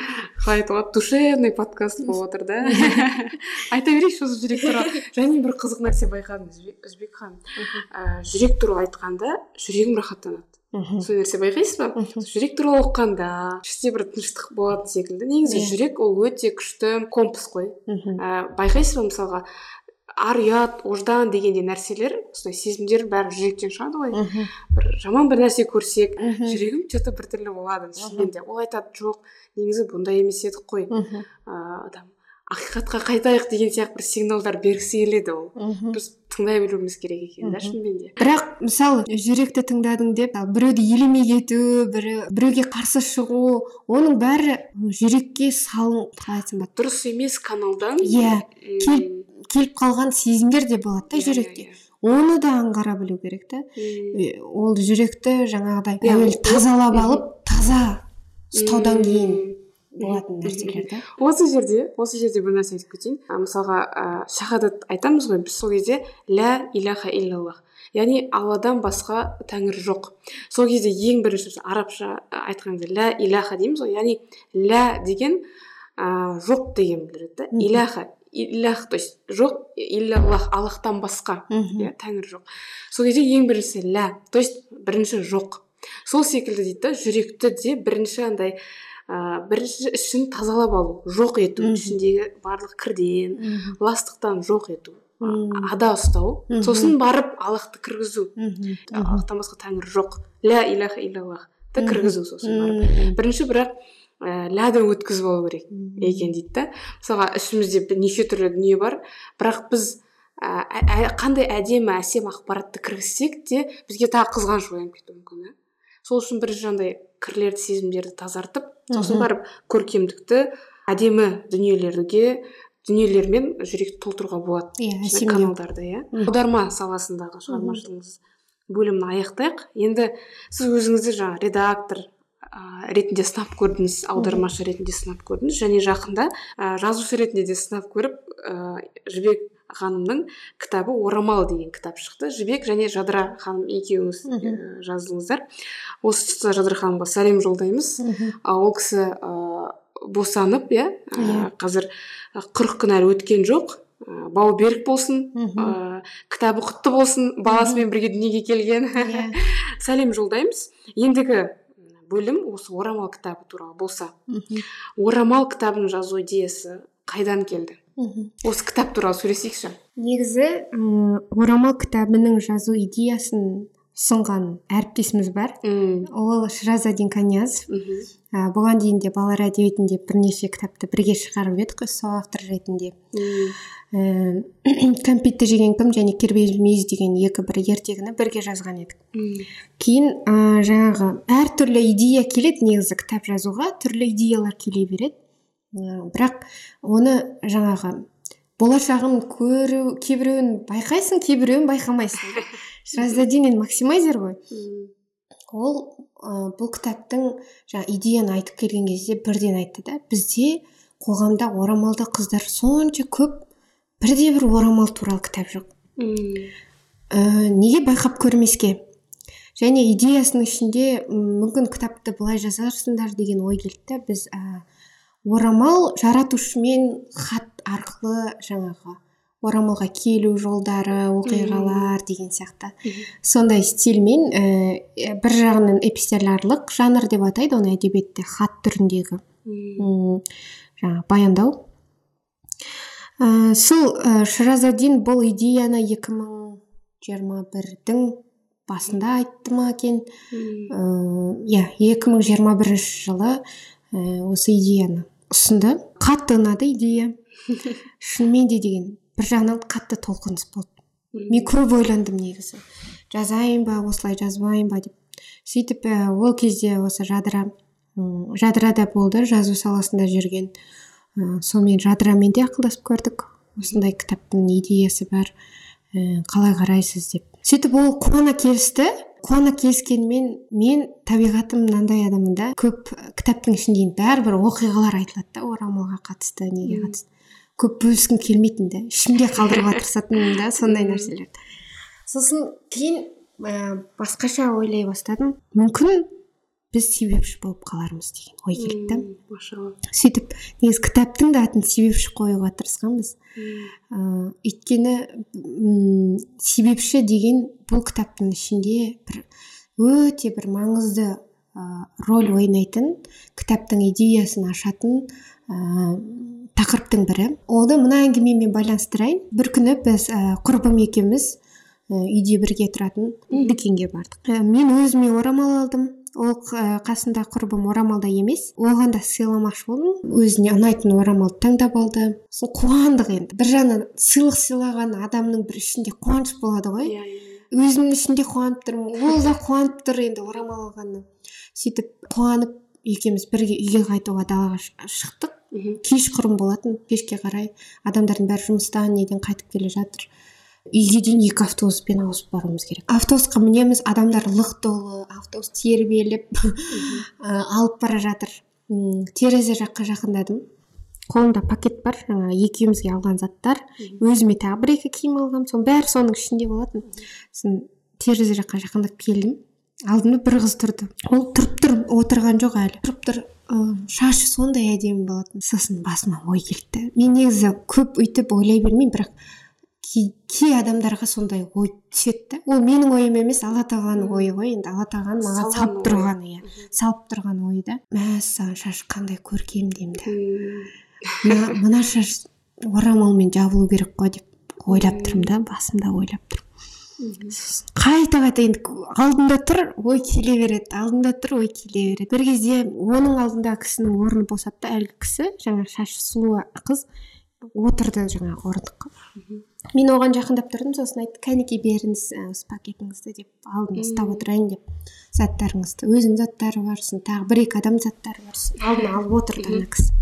қалай айтуға душевный подкаст болып отыр да. Айта берейікші осы жүрек туралы. Және бір қызық нәрсе байқадым өзбек ханым жүрек туралы айтқанда жүрегім рахаттанады. Сол нәрсе байқайсыз ба? Жүрек туралы оқығанда іште бір тыныштық болатын секілді. Негізі. Иә. жүрек ол өте күшті компас қой. Ә, байқайсыз ба мысалға? Ар ұят ождан дегендей нәрселер осындай сезімдер бәрі жүректен шығады ғой. Бір жаман бір нәрсе көрсек жүрегім че то біртүрлі болады шынымен де. Ол айтады жоқ негізі бұндай емес едік қой ыыы там ақиқатқа қайтайық деген сияқты бір сигналдар бергісі келеді ол. Біз тыңдай білуіміз керек екен да шынымен де. Бірақ мысалы жүректі тыңдадың деп біреуді елемей кету бірі біреуге қарсы шығу оның бәрі жүрекке салын қалай айтсам болады? Дұрыс емес каналдан. Иә келіп келіп қалған сезімдер де болады да иә, жүректе иә, иә. оны да аңғара білу керек та. Ол жүректі жаңағыдай әуелі тазалап алып таза ұстаудан кейін. Болатын осы жерде осы жерде бір нәрсе айтып кетейін. Мысалға ә, шахадат айтамыз ғой біз сол кезде ля иляха иллаллах яғни алладан басқа тәңір жоқ. Сол кезде ең бірінші арабша айтқан кезде ля иляха дейміз ғой. Яғни ля деген ә, жоқ деген білдіреді да иляха илях то есть жоқ иллаллах аллахтан басқа иә тәңір жоқ. Сол кезде ең біріншісі ля то есть бірінші жоқ сол секілді дейді да жүректі де бірінші андай ә, бірінші ішін тазалап алу жоқ ету ішіндегі барлық кірден ластықтан жоқ ету ада ұстау. Сосын барып аллахты кіргізу. Аллахтан басқа тәңір жоқ. Ля иляха иллаллахты кіргізу сосын барып. Бірінші бірақ ә, лядан өткізіп алу керек екен дейді да. Мысалға ішімізде неше түрлі дүние бар. Бірақ біз ә, қандай әдемі әсем ақпаратты кіргізсек те бізге тағы қызғаныш оянып кетуі мүмкін иә сол үшін бірінші андай кірлерді сезімдерді тазартып сосын барып көркемдікті әдемі дүниелерге дүниелермен жүректі толтыруға болады. Иә yeah, каналдарды иә. Аударма саласындағы шығармашылығыңыз бөлімін аяқтайық. Енді сіз өзіңізді жаңа редактор ә, ретінде сынап көрдіңіз аудармашы ретінде сынап көрдіңіз және жақында ә, жазушы ретінде де сынап көріп ә, жібек ханымның кітабы орамал деген кітап шықты. Жібек және жадыра ханым екеуіңіз жаздыңыздар. Осы тұста жадыра ханымға сәлем жолдаймыз. Ол кісі ә, босанып иә ә, қазір қырық күн әлі өткен жоқ. Ә, бауы берік болсын ә, кітабы құтты болсын баласымен бірге дүниеге келген. Иә. сәлем жолдаймыз. Ендігі бөлім осы орамал кітабы туралы болса. Орамал кітабын жазу идеясы қайдан келді? Осы кітап туралы сөйлесейікші. Негізі орамал кітабының жазу идеясын ұсынған әріптесіміз бар. Мм. Ол шыразадин канязов ә, бұған дейін де балалар әдебиетінде бірнеше кітапты бірге шығарып едік қой сол автор ретінде. Ә, кәмпитті жеген кім және кербез мүйіз деген екі бір ертегіні бірге жазған едік. Кейін ә, жаңағы әртүрлі идея келеді негізі кітап жазуға түрлі идеялар келе береді. Бірақ оны жаңағы болашағын көру кейбіреуін байқайсың кейбіреуін байқамайсың. Шыразадин максимайзер ғой. Ол ә, бұл кітаптың жаңа идеяны айтып келген кезде бірден айтты да бізде қоғамда орамалды қыздар сонша көп бірде бір орамал туралы кітап жоқ ә, неге байқап көрмеске? Және идеясының ішінде мүмкін кітапты былай жазарсыңдар деген ой келді біз ә, орамал жаратушымен хат арқылы жаңағы орамалға келу жолдары оқиғалар деген сияқты. Сондай стильмен ә, бір жағынан эпистолярлық жанр деп атайды оны әдебиетте хат түріндегі. Жаңағы баяндау. Ә, сол ә, шыразадин бұл идеяны 2021-дің басында айтты ма екен? Иә жиырма бірінші жылы ә, осы идеяны. Ұсынды. Қатты ұнады идея. Шынымен де деген бір жағынан қатты толқыныс болды. Мен көп ойландым негізі. Жазайын ба осылай жазбайын ба деп. Сөйтіп ә, ол кезде осы жадыра жадырада болды жазу саласында жүрген. Ә, сонымен жадырамен де ақылдасып көрдік. Осындай кітаптың идеясы бар. Ә, қалай қарайсыз деп. Сөйтіп ол қуана келісті. Қуана келіскенімен мен табиғатым мынандай адаммын да көп кітаптың ішінде бәрібір оқиғалар айтылады да орамалға қатысты неге қатысты. Көп бөліскім келмейтін да ішімде қалдыруға тырысатынмын да сондай нәрселерді сосын кейін ә, басқаша ойлай бастадым. Мүмкін біз себепші болып қалармыз деген ой келді да. Машалла. Сөйтіп негізі кітаптың да атын себепші қоюға тырысқанбыз. Ыыы өйткені себепші деген бұл кітаптың ішінде бір өте бір маңызды ә, роль ойнайтын кітаптың идеясын ашатын тақырыптың бірі. Оны мына әңгімемен байланыстырайын. Бір күні біз ә, құрбым екеуміз ә, үйде бірге тұратын дүкенге бардық. Ә, мен өзіме орамал алдым. Ол қасында құрбым орамалда емес оған да сыйламақшы болдым. Өзіне ұнайтын орамалды таңдап алды. Сосын қуандық енді. Бір жағынан сыйлық сыйлаған адамның бір ішінде қуаныш болады ғой. Иә иә. Өзімнің ішінде қуанып тұрмын. Ол да қуанып тұр енді орамал алғанына сөйтіп қуанып екеуміз бірге үйге қайтуға далаға шықтық. Кешқұрым болатын. Кешке қарай адамдардың бәрі жұмыстан неден қайтып келе жатыр. Үйге дейін екі автобуспен ауысып баруымыз керек. Автобусқа мінеміз адамдар лық толы автобус тербеліп алып бара жатыр. Терезе жаққа жақындадым. Қолымда пакет бар жаңағы екеумізге алған заттар. Өзіме тағы бір екі киім алғанмын соның бәрі соның ішінде болатын. Сосын терезе жаққа жақындап келдім. Алдымда бір қыз тұрды. Ол тұрып тұр отырған жоқ әлі. Тұрып тұр шашы сондай әдемі болатын. Сосын басыма ой келді. Мен негізі көп өйтіп ойлай бермеймін бірақ кей, адамдарға сондай ой түседі да ол менің ойым емес алла тағаланың ойы ғой енді алла тағаланың маған салып тұрған иә салып тұрған ой да. Мәссаған шаш қандай көркем деймін да мына шаш орамалмен жабылу керек қой деп ойлап тұрмын да басымда ойлап тұрмын. Қайта қайта енді алдында тұр ой келе береді алдында тұр ой келе береді. Бір кезде оның алдында кісінің орны босады да әлгі кісі жаңа шашы сұлу қыз отырды жаңағы орындыққа. Мен оған жақындап тұрдым сосын айтты кәнекей беріңіз осы пакетіңізді деп алдын ұстап отырайын деп заттарыңызды. Өзінің заттары бар сосын тағы бір екі адам заттары бар сосын алдына алып отырды ана кісі.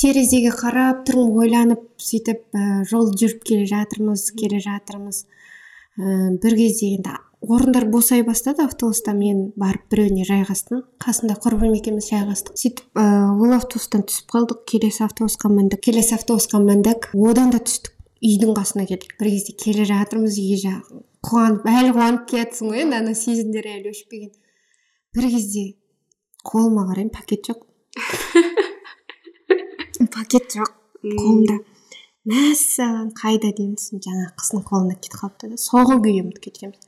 Терезеге қарап тұрмын ойланып сөйтіп ә, жол жүріп келе жатырмыз келе жатырмыз. Ә, бір кезде енді орындар босай бастады автобуста мен барып біреуіне жайғастым. Қасында құрбым екеуміз жайғастық. Сөйтіп ә, ол автобустан түсіп қалдық келесі автобусқа міндік келесі автобусқа міндік. Одан да түстік. Үйдің қасына келдік бір кезде келе жатырмыз үйге жағы қуанып әлі қуанып келе жатрсың ғой енді ана сезімдер әлі өшпеген бір кезде қолыма қараймын пакет жоқ. Пакет жоқ. Қолымда. Мәссаған қайда деймін жаңағы қыздың қолында кетіп қалыпты да. Соңғы күйі ұмытып кеткенбіз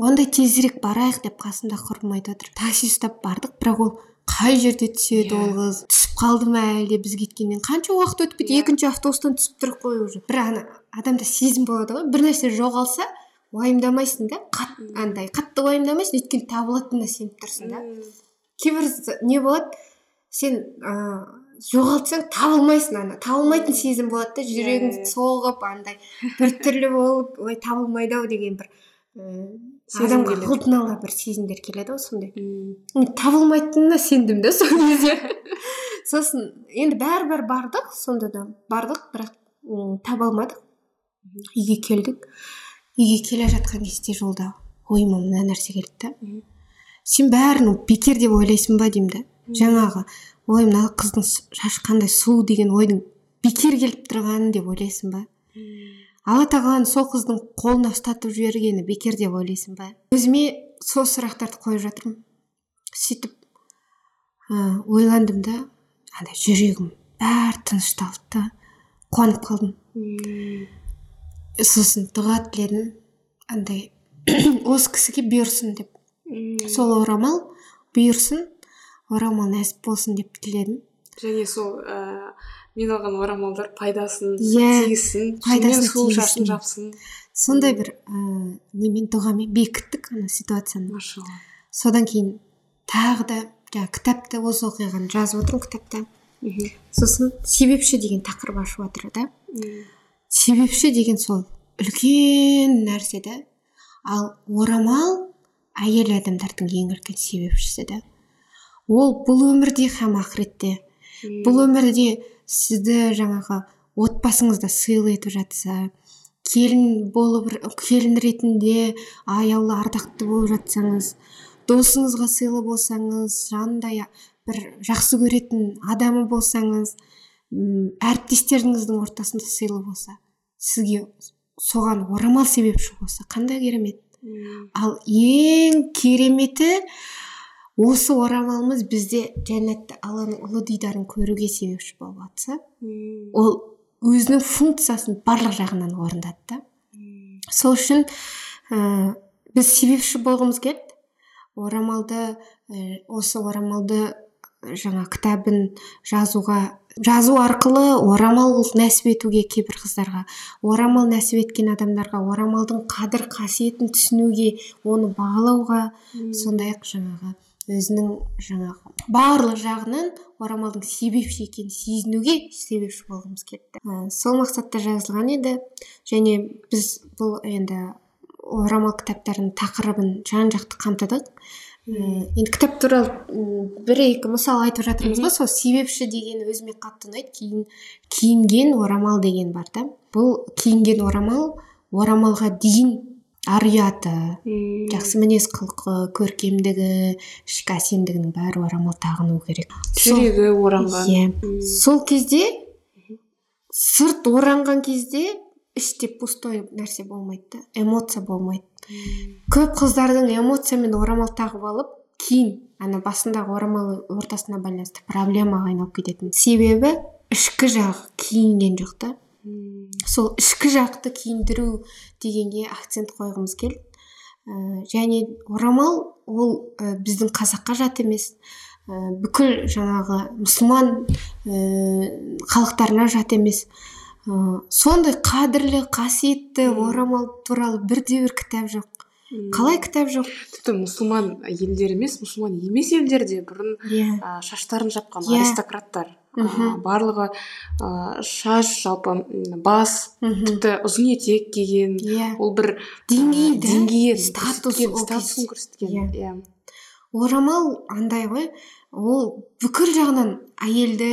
онда тезірек барайық деп қасымда құрбым айтып отыр. Такси ұстап бардық бірақ ол қай жерде түседі ол қыз? Түсіп қалды ма әлде біз кеткеннен? Қанша уақыт өтіп кетті? Екінші автобустан түсіп тұр қой уже. Бір ана адамда сезім болады ғой. Бір нәрсе жоғалса уайымдамайсың да. Қат андай қатты уайымдамайсың өйткені табылатынына сеніп тұрсың да. Кейбір не болады? Сен ыыы жоғалтсаң табылмайсың ана. Табылмайтын сезім болады да. Жүрегің иә, иә. соғып андай біртүрлі болып ой табылмайды ау деген бір ііі адамға алдын ала бір сезімдер келеді ғой сондай. Табылмайтынына сендім да сол кезде. Сосын енді бәрібір бардық сонда да бардық бірақ таба алмадық. Үйге келдік. Үйге келе жатқан кезде жолда ойыма мына нәрсе келді да. Сен бәрін бекер деп ойлайсың ба деймін да. Жаңағы ой мына қыздың шашы қандай сұлу деген ойдың бекер келіп тұрғанын деп ойлайсың ба? Алла тағаланың сол қыздың қолына ұстатып жібергені бекер деп ойлайсың ба? Өзіме сол сұрақтарды қойып жатырмын. Сөйтіп ә, ойландым да андай жүрегім бәрі тынышталды да қуанып қалдым. Сосын дұға тіледім андай осы кісіге бұйырсын деп. Сол орамал бұйырсын орамал нәсіп болсын деп тіледім. Және сол ә, мен алған орамалдар пайдасын иә тигізсін пайдасын сұлу тигізсін. шашын жапсын. Сондай бір ә, немен дұғамен бекіттік ана ситуацияны. Машалла. Содан кейін тағы да жаңағы кітапты осы оқиғаны жазып отырмын кітапта. Мхм. Сосын себепші деген тақырып ашып жатыр да. Себепші деген сол үлкен нәрсе да. Ал орамал әйел адамдардың ең үлкен себепшісі да. Ол бұл өмірде һәм ақыретте бұл өмірде сізді жаңағы отбасыңызда сыйлы етіп жатса келін болып келін ретінде аяулы ардақты болып жатсаңыз досыңызға сыйлы болсаңыз жанында бір жақсы көретін адамы болсаңыз әріптестеріңіздің ортасында сыйлы болса сізге соған орамал себепші болса қандай керемет. Ал ең кереметі осы орамалымыз бізде жәннатта алланың ұлы дидарын көруге себепші болып жатса ол өзінің функциясын барлық жағынан орындады. Да сол үшін ә, біз себепші болғымыз келді. Орамалды ә, осы орамалды ә, жаңа кітабын жазуға жазу арқылы орамал нәсіп етуге кейбір қыздарға орамал нәсіп еткен адамдарға орамалдың қадір қасиетін түсінуге оны бағалауға сондай ақ жаңағы өзінің жаңағы барлық жағынан орамалдың себепші екенін сезінуге себепші болғымыз келді ә, сол мақсатта жазылған еді. Және біз бұл енді орамал кітаптарының тақырыбын жан жақты қамтыдық. Ә, енді кітап туралы бір екі мысал айтып жатырмыз ғой сол себепші деген өзіме қатты ұнайды. Кейін киінген орамал деген бар да. Бұл киінген орамал орамалға дейін ар ұяты жақсы мінез құлқы көркемдігі ішкі әсемдігінің бәрі орамал тағыну керек. Жүрегі оранған. Иә. Сол кезде сырт оранған кезде іште пустой нәрсе болмайды да эмоция болмайды. Көп қыздардың эмоциямен орамал тағып алып кейін ана басындағы орамалы ортасына байланысты проблемаға айналып кететін. Себебі ішкі жағы киінген жоқ та. Сол ішкі жақты киіндіру дегенге акцент қойғымыз келді. Ә, және орамал ол ә, біздің қазаққа жат емес. Ә, бүкіл жаңағы мұсылман ә, халықтарына жат емес. Ә, сондай қадірлі қасиетті орамал туралы бірде бір кітап жоқ. Қалай кітап жоқ? Тіпті мұсылман елдер емес мұсылман емес елдерде бұрын иә. ә, шаштарын жапқан Иә. аристократтар. Ә, барлығы ә, шаш жалпы бас мхм. тіпті ұзын етек киген иә. ол бір Деңгейі да, деңгейін статус көрсеткен, статусын Иә. иә. Орамал андай ғой ол бүкіл жағынан әйелді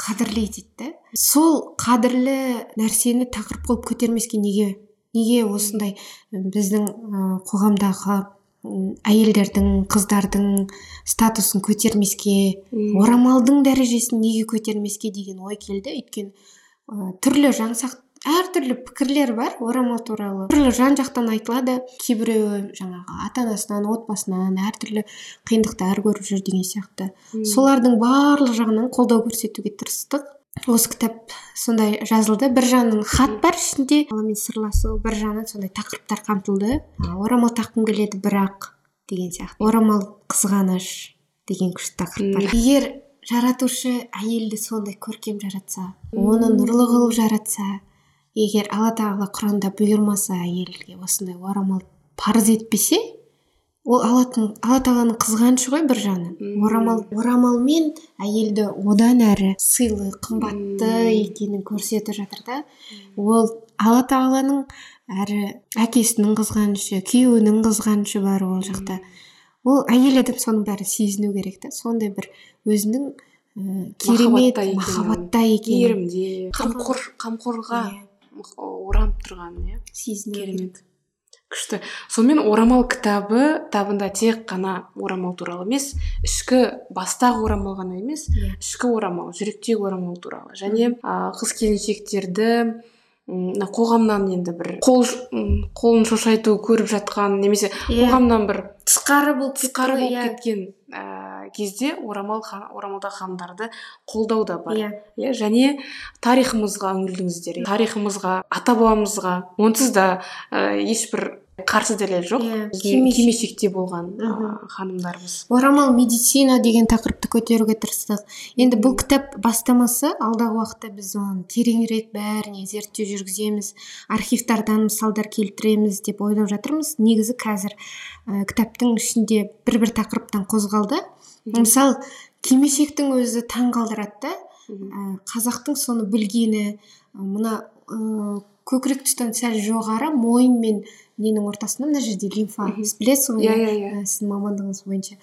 қадірлейді дейді да сол қадірлі нәрсені тақырып қылып көтермеске неге неге осындай біздің қоғамдағы әйелдердің қыздардың статусын көтермеске орамалдың дәрежесін неге көтермеске деген ой келді. Өйткені ә, түрлі жаңсақ әртүрлі пікірлер бар орамал туралы. Түрлі жан жақтан айтылады. Кейбіреуі жаңағы ата анасынан отбасынан әртүрлі қиындықтар көріп жүр деген сияқты. Солардың барлық жағынан қолдау көрсетуге тырыстық. Осы кітап сондай жазылды. Бір жағынан хат бар ішінде. Алламен сырласу бір жағынан сондай тақырыптар қамтылды. Орамал таққым келеді бірақ деген сияқты. Орамал қызғаныш деген күшті тақырып бар. Егер жаратушы әйелді сондай көркем жаратса оны нұрлы қылып жаратса егер алла тағала құранда бұйырмаса әйелге осындай орамал парыз етпесе ол алла тың- алла тағаланың қызғанышы ғой бір жағынан орамал орамалмен әйелді одан әрі сыйлы қымбатты екенін көрсетіп жатыр да. Ол алла тағаланың әрі әкесінің қызғанышы күйеуінің қызғанышы бар ол жақта. Ол әйел адам соның бәрін сезіну керек та. Сондай бір өзінің керемет Махаббатта екенін, мейірімде. Қамқор қамқорға Иә, оранып тұрған иә. Сезіну керек. Күшті. Сонымен орамал кітабы кітабында тек қана орамал туралы емес ішкі бастағы орамал ғана емес иә. ішкі орамал жүректегі орамал туралы. Және ә, қыз келіншектерді мына қоғамнан енді бір қол қолын шошайту көріп жатқан немесе Иә. қоғамнан бір тысқары болып тысқары болып иә. кеткен ә, кезде орамал орамалдағы ханымдарды қолдау да бар. Иә. Иә және тарихымызға үңілдіңіздер. Тарихымызға ата бабамызға онсыз да ә, ешбір қарсы дәлел жоқ. Иә, кимешекте болған ханымдарымыз. Орамал медицина деген тақырыпты көтеруге тырыстық. Енді бұл кітап бастамасы алдағы уақытта біз оны тереңірек бәріне зерттеу жүргіземіз архивтардан мысалдар келтіреміз деп ойлап жатырмыз. Негізі қазір ә, кітаптың ішінде бір бір тақырыптан қозғалды. Мысалы кимешектің өзі таң қалдырады да ә, қазақтың соны білгені мына ә, көкірек тұстан сәл жоғары мойын мен ненің ортасында мына жерде лимфа сіз білесіз ғой иә иә? иә ә, сіздің мамандығыңыз бойынша.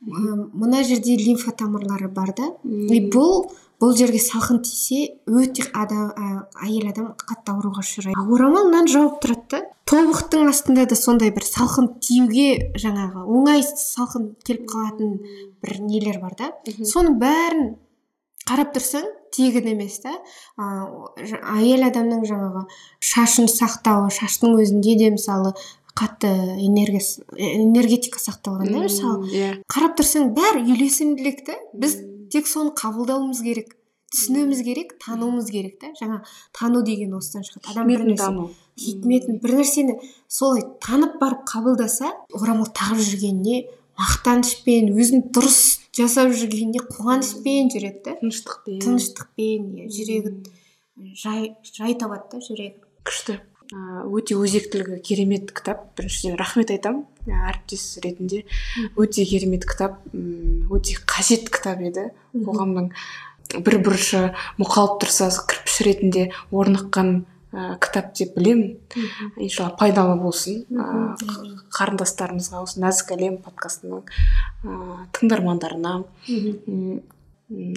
Мына жерде лимфа тамырлары бар да? И бұл бұл жерге салқын тисе өте адам ә, әйел адам қатты ауруға ұшырайды. А орамал мынаны жауып тұрады да? Тобықтың астында да сондай бір салқын тиюге жаңағы оңай салқын келіп қалатын бір нелер бар да? Соның бәрін қарап тұрсаң тегін емес та. Әйел адамның жаңағы шашын сақтауы шаштың өзінде де мысалы қатты энергиясы энергетика сақталған да мысалы. иә. Қарап тұрсаң бәрі үйлесімділік та. Біз тек соны қабылдауымыз керек түсінуіміз керек тануымыз керек та. Жаңа тану деген осыдан шығады. Адам бір тану. Хикметін бір нәрсені солай танып барып қабылдаса орамал тағып жүргеніне мақтанышпен өзін дұрыс жасап жүргеніне қуанышпен жүреді да. Тыныштықпен. Тыныштықпен иә жүрегі жай жай табады да жүрегі күшті. Өте өзектілігі керемет кітап. Біріншіден рахмет айтамын әріптес ретінде. Өте керемет кітап. Өте қажет кітап еді қоғамның бір бұрышы мұқалып тұрса кірпіш ретінде орныққан ә, кітап деп білемін. Иншалла пайдалы болсын. Ә, қарындастарымызға осы нәзік әлем подкастының ә, тыңдармандарына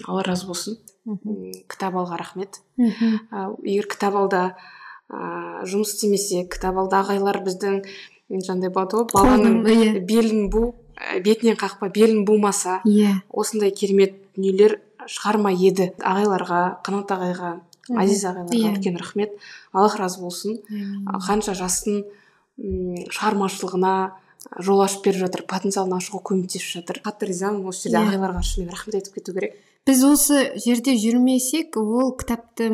алла разы болсын. Кітап алға рахмет. Ә, егер кітап алда ә, жұмыс істемесе кітап алда ағайлар біздің жаңағыдай болады ғой баланың иә. белін бу бетінен қақпа белін бумаса иә. осындай керемет дүниелер шығарма еді. Ағайларға қанат ағайға Азиз ағайларға Иә. үлкен рахмет. Аллах разы болсын. Қанша жастың шығармашылығына жол ашып беріп жатыр потенциалын ашуға көмектесіп жатыр. Қатты ризамын осы жерде Иә. ағайларға шынымен рахмет айтып кету керек. Біз осы жерде жүрмесек ол кітапты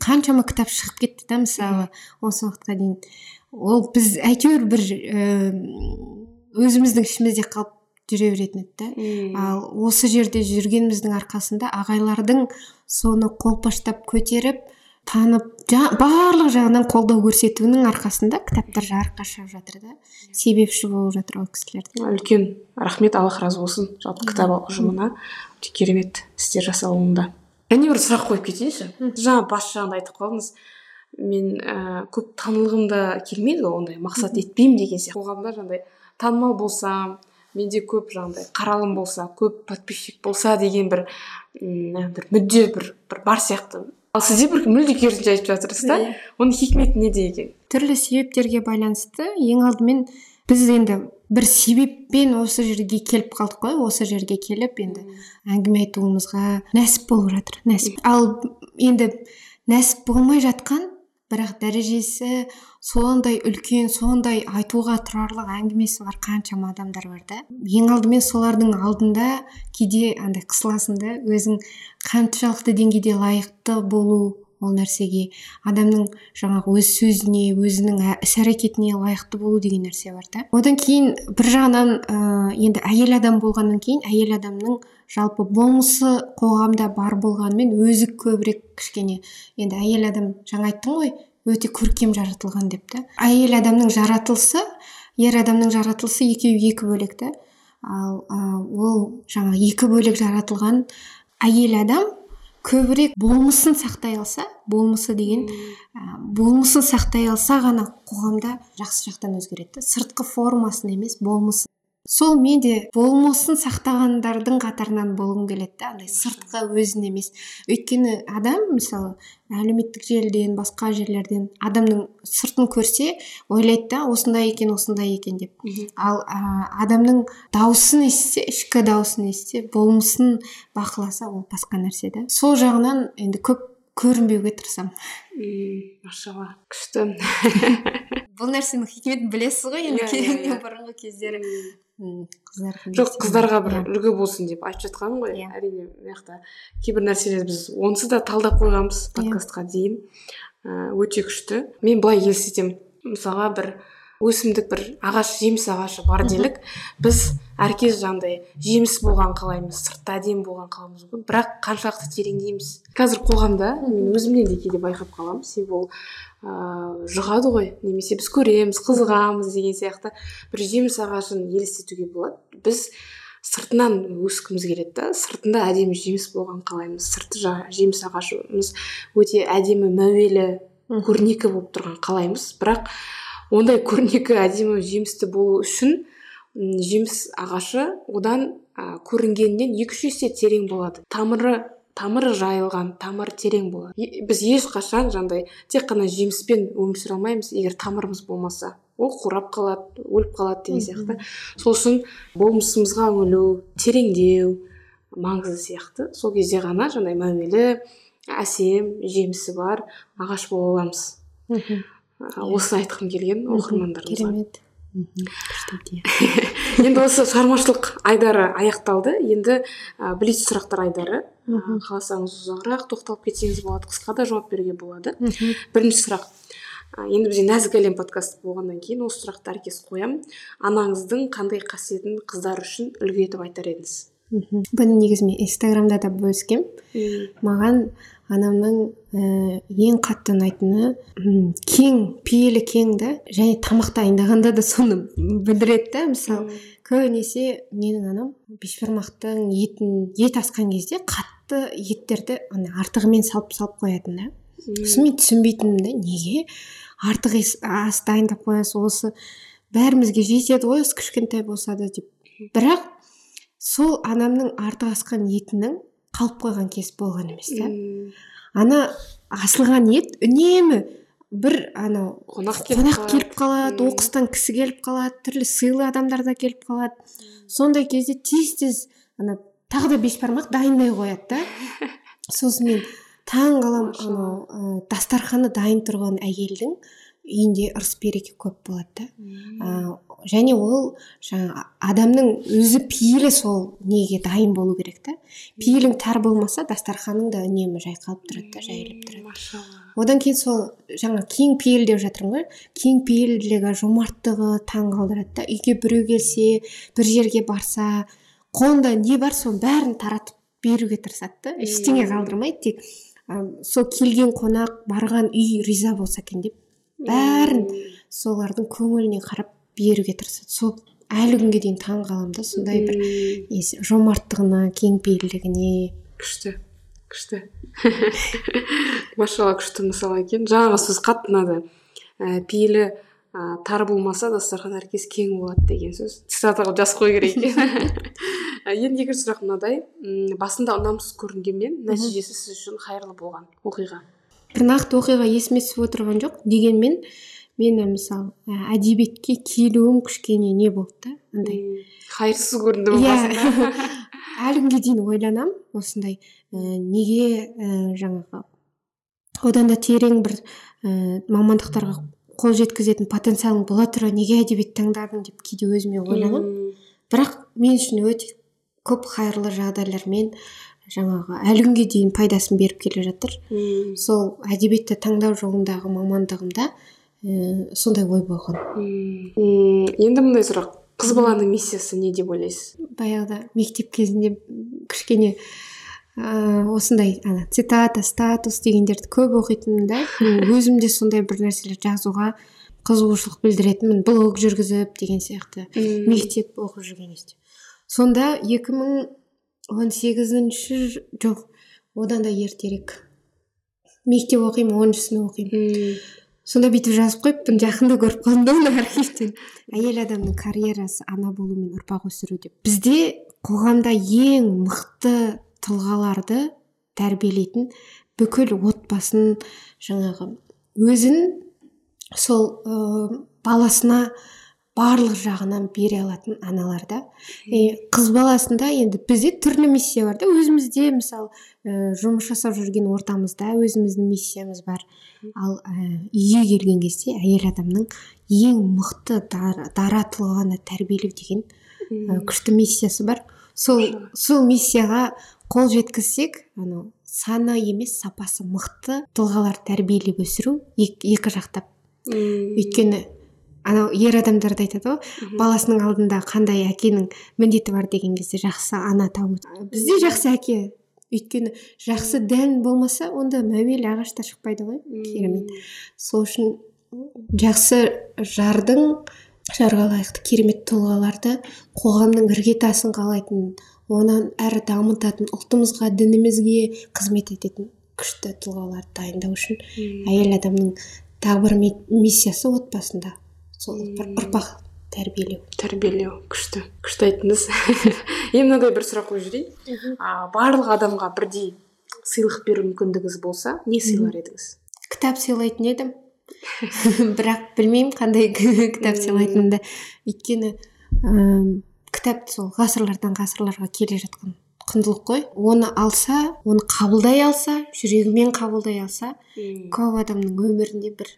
қаншама кітап шығып кетті да мысалы осы уақытқа дейін. Ол біз әйтеуір бір өзіміздің ішімізде қалып жүре беретін еді да. Ал осы жерде жүргеніміздің арқасында ағайлардың соны қолпаштап көтеріп танып жа, барлық жағынан қолдау көрсетуінің арқасында кітаптар жарыққа шығып жатыр да. Себепші болып жатыр ол кісілер үлкен рахмет аллах разы болсын. Жалпы кітап ұжымына өте керемет істер жасалуында. Және бір сұрақ қойып кетейінші. Жаңа бас жағында айтып қалдыңыз. Мен ә, көп танылғым да келмейді ғой ондай мақсат етпеймін деген сияқты. Қоғамда жаңағыдай танымал болсам менде көп жаңағыдай қаралым болса көп подписчик болса деген бір м, бір мүдде бір, бір бар сияқты. Ал сізде бір мүлде керісінше айтып жатырсыз да? Оның хикметі неде екен түрлі себептерге байланысты ең алдымен біз енді бір себеппен осы жерге келіп қалдық қой осы жерге келіп енді әңгіме айтуымызға нәсіп болып жатыр нәсіп. Ал енді нәсіп болмай жатқан бірақ дәрежесі сондай үлкен сондай айтуға тұрарлық әңгімесі бар қаншама адамдар бар да. Ең алдымен солардың алдында кейде андай қысыласың да өзің қаншалықты деңгейде лайықты болу ол нәрсеге адамның жаңағы өз сөзіне өзінің ә- іс әрекетіне лайықты болу деген нәрсе бар да. Одан кейін бір жағынан ә, енді әйел адам болғаннан кейін әйел адамның жалпы болмысы қоғамда бар болғанымен өзі көбірек кішкене енді әйел адам жаңа айттым ғой өте көркем жаратылған деп та әйел адамның жаратылысы ер адамның жаратылысы екеуі екі бөлек та ал ә, ол жаңа екі бөлек жаратылған әйел адам көбірек болмысын сақтай алса болмысы деген ә, болмысын сақтай алса ғана қоғамда жақсы жақтан өзгереді сыртқы формасын емес болмысын сол мен де болмысын сақтағандардың қатарынан болғым келеді да андай сыртқы өзін емес. Өйткені адам мысалы әлеуметтік желіден басқа жерлерден адамның сыртын көрсе ойлайды да осындай екен осындай екен деп. Ал ә, адамның дауысын естісе ішкі дауысын естісе болмысын бақыласа ол басқа нәрсе да сол жағынан енді көп көрінбеуге тырысамын. Машалла күшті бұл нәрсенің хикметін білесіз ғой енді yeah, yeah, yeah. бұрынғы кездері. Қыздар жоқ қыздарға бір үлгі болсын деп айтып жатқаным ғой. Иә. Әрине мына жақта кейбір нәрселерді біз онсыз да талдап қойғанбыз подкастқа дейін. Өте күшті. Мен былай елестетемін. Мысалға бір өсімдік бір ағаш жеміс ағашы бар делік. Біз әркез жаңағыдай жеміс болған қалаймыз сыртта әдемі болған қалауымыз мүмкін бірақ қаншалықты тереңдейміз қазір қоғамда мен өзімнен де кейде байқап қаламын. Себебі ол ыыы жұғады ғой. Немесе біз көреміз қызығамыз деген сияқты. Бір жеміс ағашын елестетуге болады. Біз сыртынан өскіміз келеді да. Сыртында әдемі жеміс болған қалаймыз. Сырты жеміс ағашымыз өте әдемі мәуелі көрнекі болып тұрған қалаймыз. Бірақ ондай көрнекі әдемі жемісті болу үшін жеміс ағашы одан ә, көрінгеннен екі үш есе терең болады. Тамыры тамыры жайылған тамыры терең болады. Біз ешқашан жаңағыдай тек қана жеміспен өмір сүре алмаймыз егер тамырымыз болмаса. Ол қурап қалады өліп қалады деген сияқты. Сол үшін болмысымызға үңілу тереңдеу маңызды сияқты. Сол кезде ғана жаңағыдай мәуелі әсем жемісі бар ағаш бола аламыз. Осыны айтқым келген оқырмандарымызға. Керемет. енді осы шығармашылық айдары аяқталды. Енді ә, блиц сұрақтар айдары. Қаласаңыз ұзағырақ тоқталып кетсеңіз болады. Қысқа да жауап беруге болады. Бірінші сұрақ. Енді бізде нәзік әлем подкасты болғаннан кейін осы сұрақты әркез қоямын анаңыздың қандай қасиетін қыздар үшін үлгі етіп айтар едіңіз? Мхм бұны негізі мен инстаграмда да бөліскенмін. Маған анамның ә, ең қатты ұнайтыны кең пейілі кең да және тамақ дайындағанда да соны білдіреді да мысалы көбінесе менің анам бешбармақтың етін ет асқан кезде қатты еттерді ана артығымен салып салып қоятын да. Сосын мен түсінбейтінмін да неге? Артық ас дайындап қоясыз осы бәрімізге жетеді ғой осы кішкентай болса да деп. Бірақ сол анамның артық асқан етінің қалып қойған кез болған емес та. Ана асылған ет үнемі бір анау қонақ келіп, қалады. оқыстан кісі келіп қалады түрлі сыйлы адамдар да келіп қалады. Сондай кезде тез тез ана тағы да бешбармақ дайындай қояды да. Сосын мен таң қаламын анау дастарханы дайын тұрған әйелдің. Үйінде ырыс береке көп болады да. Және ол жаңа адамның өзі пейілі сол неге дайын болу керек та. Пейілің тар болмаса дастарханың да үнемі жайқалып тұрады да жайылып тұрады. одан кейін сол жаңа кең пейіл деп жатырмын ғой. Кең пейілділігі жомарттығы таң қалдырады да. Үйге біреу келсе бір жерге барса қолында не бар соның бәрін таратып беруге тырысады да. Ештеңе қалдырмайды. Тек сол келген қонақ барған үй риза болса екен деп. Бәрін солардың көңіліне қарап беруге тырысады. Сол әлі күнге дейін таң қаламын да сондай бір жомарттығына кеңпейілдігіне күшті күшті. Машалла күшті мысал екен. Жаңағы сөз қатты ұнады. Ә, пейілі ә, тар болмаса дастархан әркез кең болады деген сөз. Цитата қылып жазып қою керек екен. Енді екінші сұрақ мынадай. Басында ұнамсыз көрінгенмен нәтижесі сіз үшін қайырлы болған оқиға. Нақты оқиға есіме түсіп отырған жоқ дегенмен мен мысалы әдебиетке келуім кішкене не болды да андай. Хайырсыз көрінді иә. әлі күнге дейін ойланамын осындай ә, неге ә, жаңағы одан да терең бір ә, мамандықтарға қол жеткізетін потенциалың бола тұра неге әдебиет таңдадың деп кейде өзіме ойланамын бірақ мен үшін өте көп қайырлы жағдайлармен жаңағы әлі күнге дейін пайдасын беріп келе жатыр. Сол әдебиетті таңдау жолындағы мамандығымда ә, сондай ой болған. Енді мындай сұрақ. Қыз баланың миссиясы не деп ойлайсыз? Баяғыда мектеп кезінде кішкене ә, осындай ана цитата статус дегендерді көп оқитынмын да. Өзім де сондай бір нәрселер жазуға қызығушылық білдіретінмін. Блог жүргізіп деген сияқты. Мектеп оқып жүрген кезде. Сонда 2018 жоқ одан да ертерек. Мектеп оқимын оныншы сынып оқимын сонда бүйтіп жазып қойыппын жақында көріп қалдым да оны архивтен әйел адамның карьерасы ана болу мен ұрпақ өсіру деп. Бізде қоғамда ең мықты тұлғаларды тәрбиелейтін бүкіл отбасын жаңағы өзін сол ә, баласына барлық жағынан бере алатын аналар да. Қыз баласында енді бізде түрлі миссия бар да. Өзімізде мысалы ә, жұмыс жасап жүрген ортамызда өзіміздің миссиямыз бар. Ал ә, үйге келген кезде әйел адамның ең мықты дара, дара тұлғаны тәрбиелеу деген ә, күшті миссиясы бар. Сол сол миссияға қол жеткізсек анау саны емес сапасы мықты тұлғалар тәрбиелеп өсіру екі, екі жақтап. Өйткені анау ер адамдар да айтады ғой баласының алдында қандай әкенің міндеті бар деген кезде жақсы ана табу бізде жақсы әке. Өйткені жақсы дән болмаса онда мәуелі ағаш та шықпайды ғой керемет. Сол үшін жақсы жардың жарға лайықты керемет тұлғаларды қоғамның іргетасын қалайтын онан әрі дамытатын ұлтымызға дінімізге қызмет ететін күшті тұлғаларды дайындау үшін әйел адамның тағы бір миссиясы отбасында. Сол ұрпақ тәрбиелеу. Тәрбиелеу күшті күшті айттыңыз. Енді мынандай бір сұрақ қойып жіберейін. А, барлық адамға бірдей сыйлық беру мүмкіндігіңіз болса не сыйлар едіңіз? Кітап сыйлайтын едім. Бірақ білмеймін қандай кітап сыйлайтынымды. Өйткені кітап сол ғасырлардан ғасырларға келе жатқан құндылық қой. Оны алса оны қабылдай алса жүрегімен қабылдай алса көп адамның өмірінде бір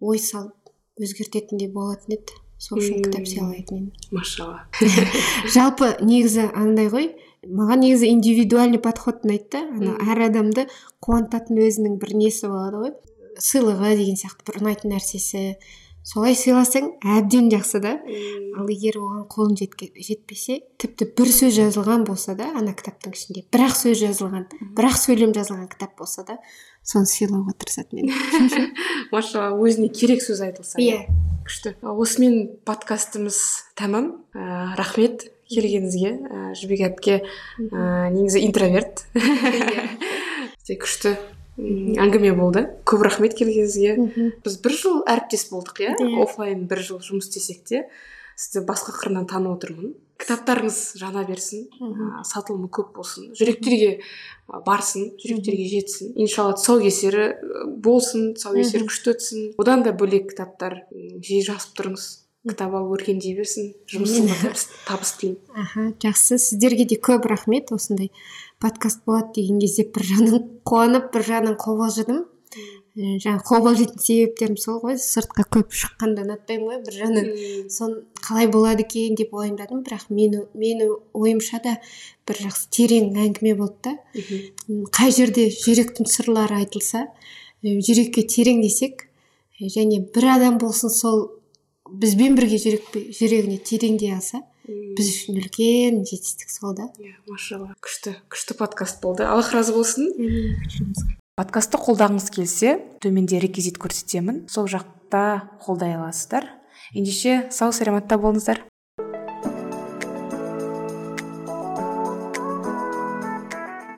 ой салып өзгертетіндей болатын еді. Сол үшін кітап сыйлайтын едім. Машалла. Жалпы негізі андай ғой маған негізі индивидуальный подход ұнайды да ана әр адамды қуантатын өзінің бір несі болады ғой. Сыйлығы деген сияқты бір ұнайтын нәрсесі солай сыйласаң әбден жақсы да. Ал егер оған қолың жетпесе тіпті бір сөз жазылған болса да ана кітаптың ішінде бір ақ сөз жазылған бір ақ сөйлем жазылған кітап болса да соны сыйлауға тырысатын едім. Машалла өзіне керек сөз айтылса иә. Күшті. Осымен подкастымыз тәмам. Ә, рахмет келгеніңізге ә, жібек әпке. Ә, негізі интроверт. Иә. Күшті. Әңгіме болды. Көп рахмет келгеніңізге. Біз бір жыл әріптес болдық иә? Оффлайн бір жыл жұмыс істесек те сізді басқа қырынан танып отырмын. Кітаптарыңыз жана берсін ә, сатылымы көп болсын жүректерге барсын жүректерге жетсін. Иншалла тұсаукесері болсын тұсаукесер күшті өтсін. Одан да бөлек кітаптар жиі жазып тұрыңыз. Кітап алып өркендей берсін жұмысыңа табыс, табыс тілеймін. Аха жақсы. Сіздерге де көп рахмет. Осындай подкаст болады деген кезде бір жағынан қуанып бір жағынан қобалжыдым. Жаңағы қобалжитын себептерім сол ғой. Сыртқа көп шыққанды ұнатпаймын ғой. Бір жағынан сон қалай болады екен деп уайымдадым бірақ мені мені ойымша да бір жақсы терең әңгіме болды да. Қай жерде жүректің сырлары айтылса жүрекке терең десек және бір адам болсын сол бізбен бірге жүрек, жүрегіне тереңдей алса біз үшін үлкен жетістік сол да. Иә машалла. Күшті күшті подкаст болды. Аллах разы болсын. Подкастты қолдағыңыз келсе төменде реквизит көрсетемін. Сол жақта қолдай аласыздар. Ендеше сау саламатта болыңыздар.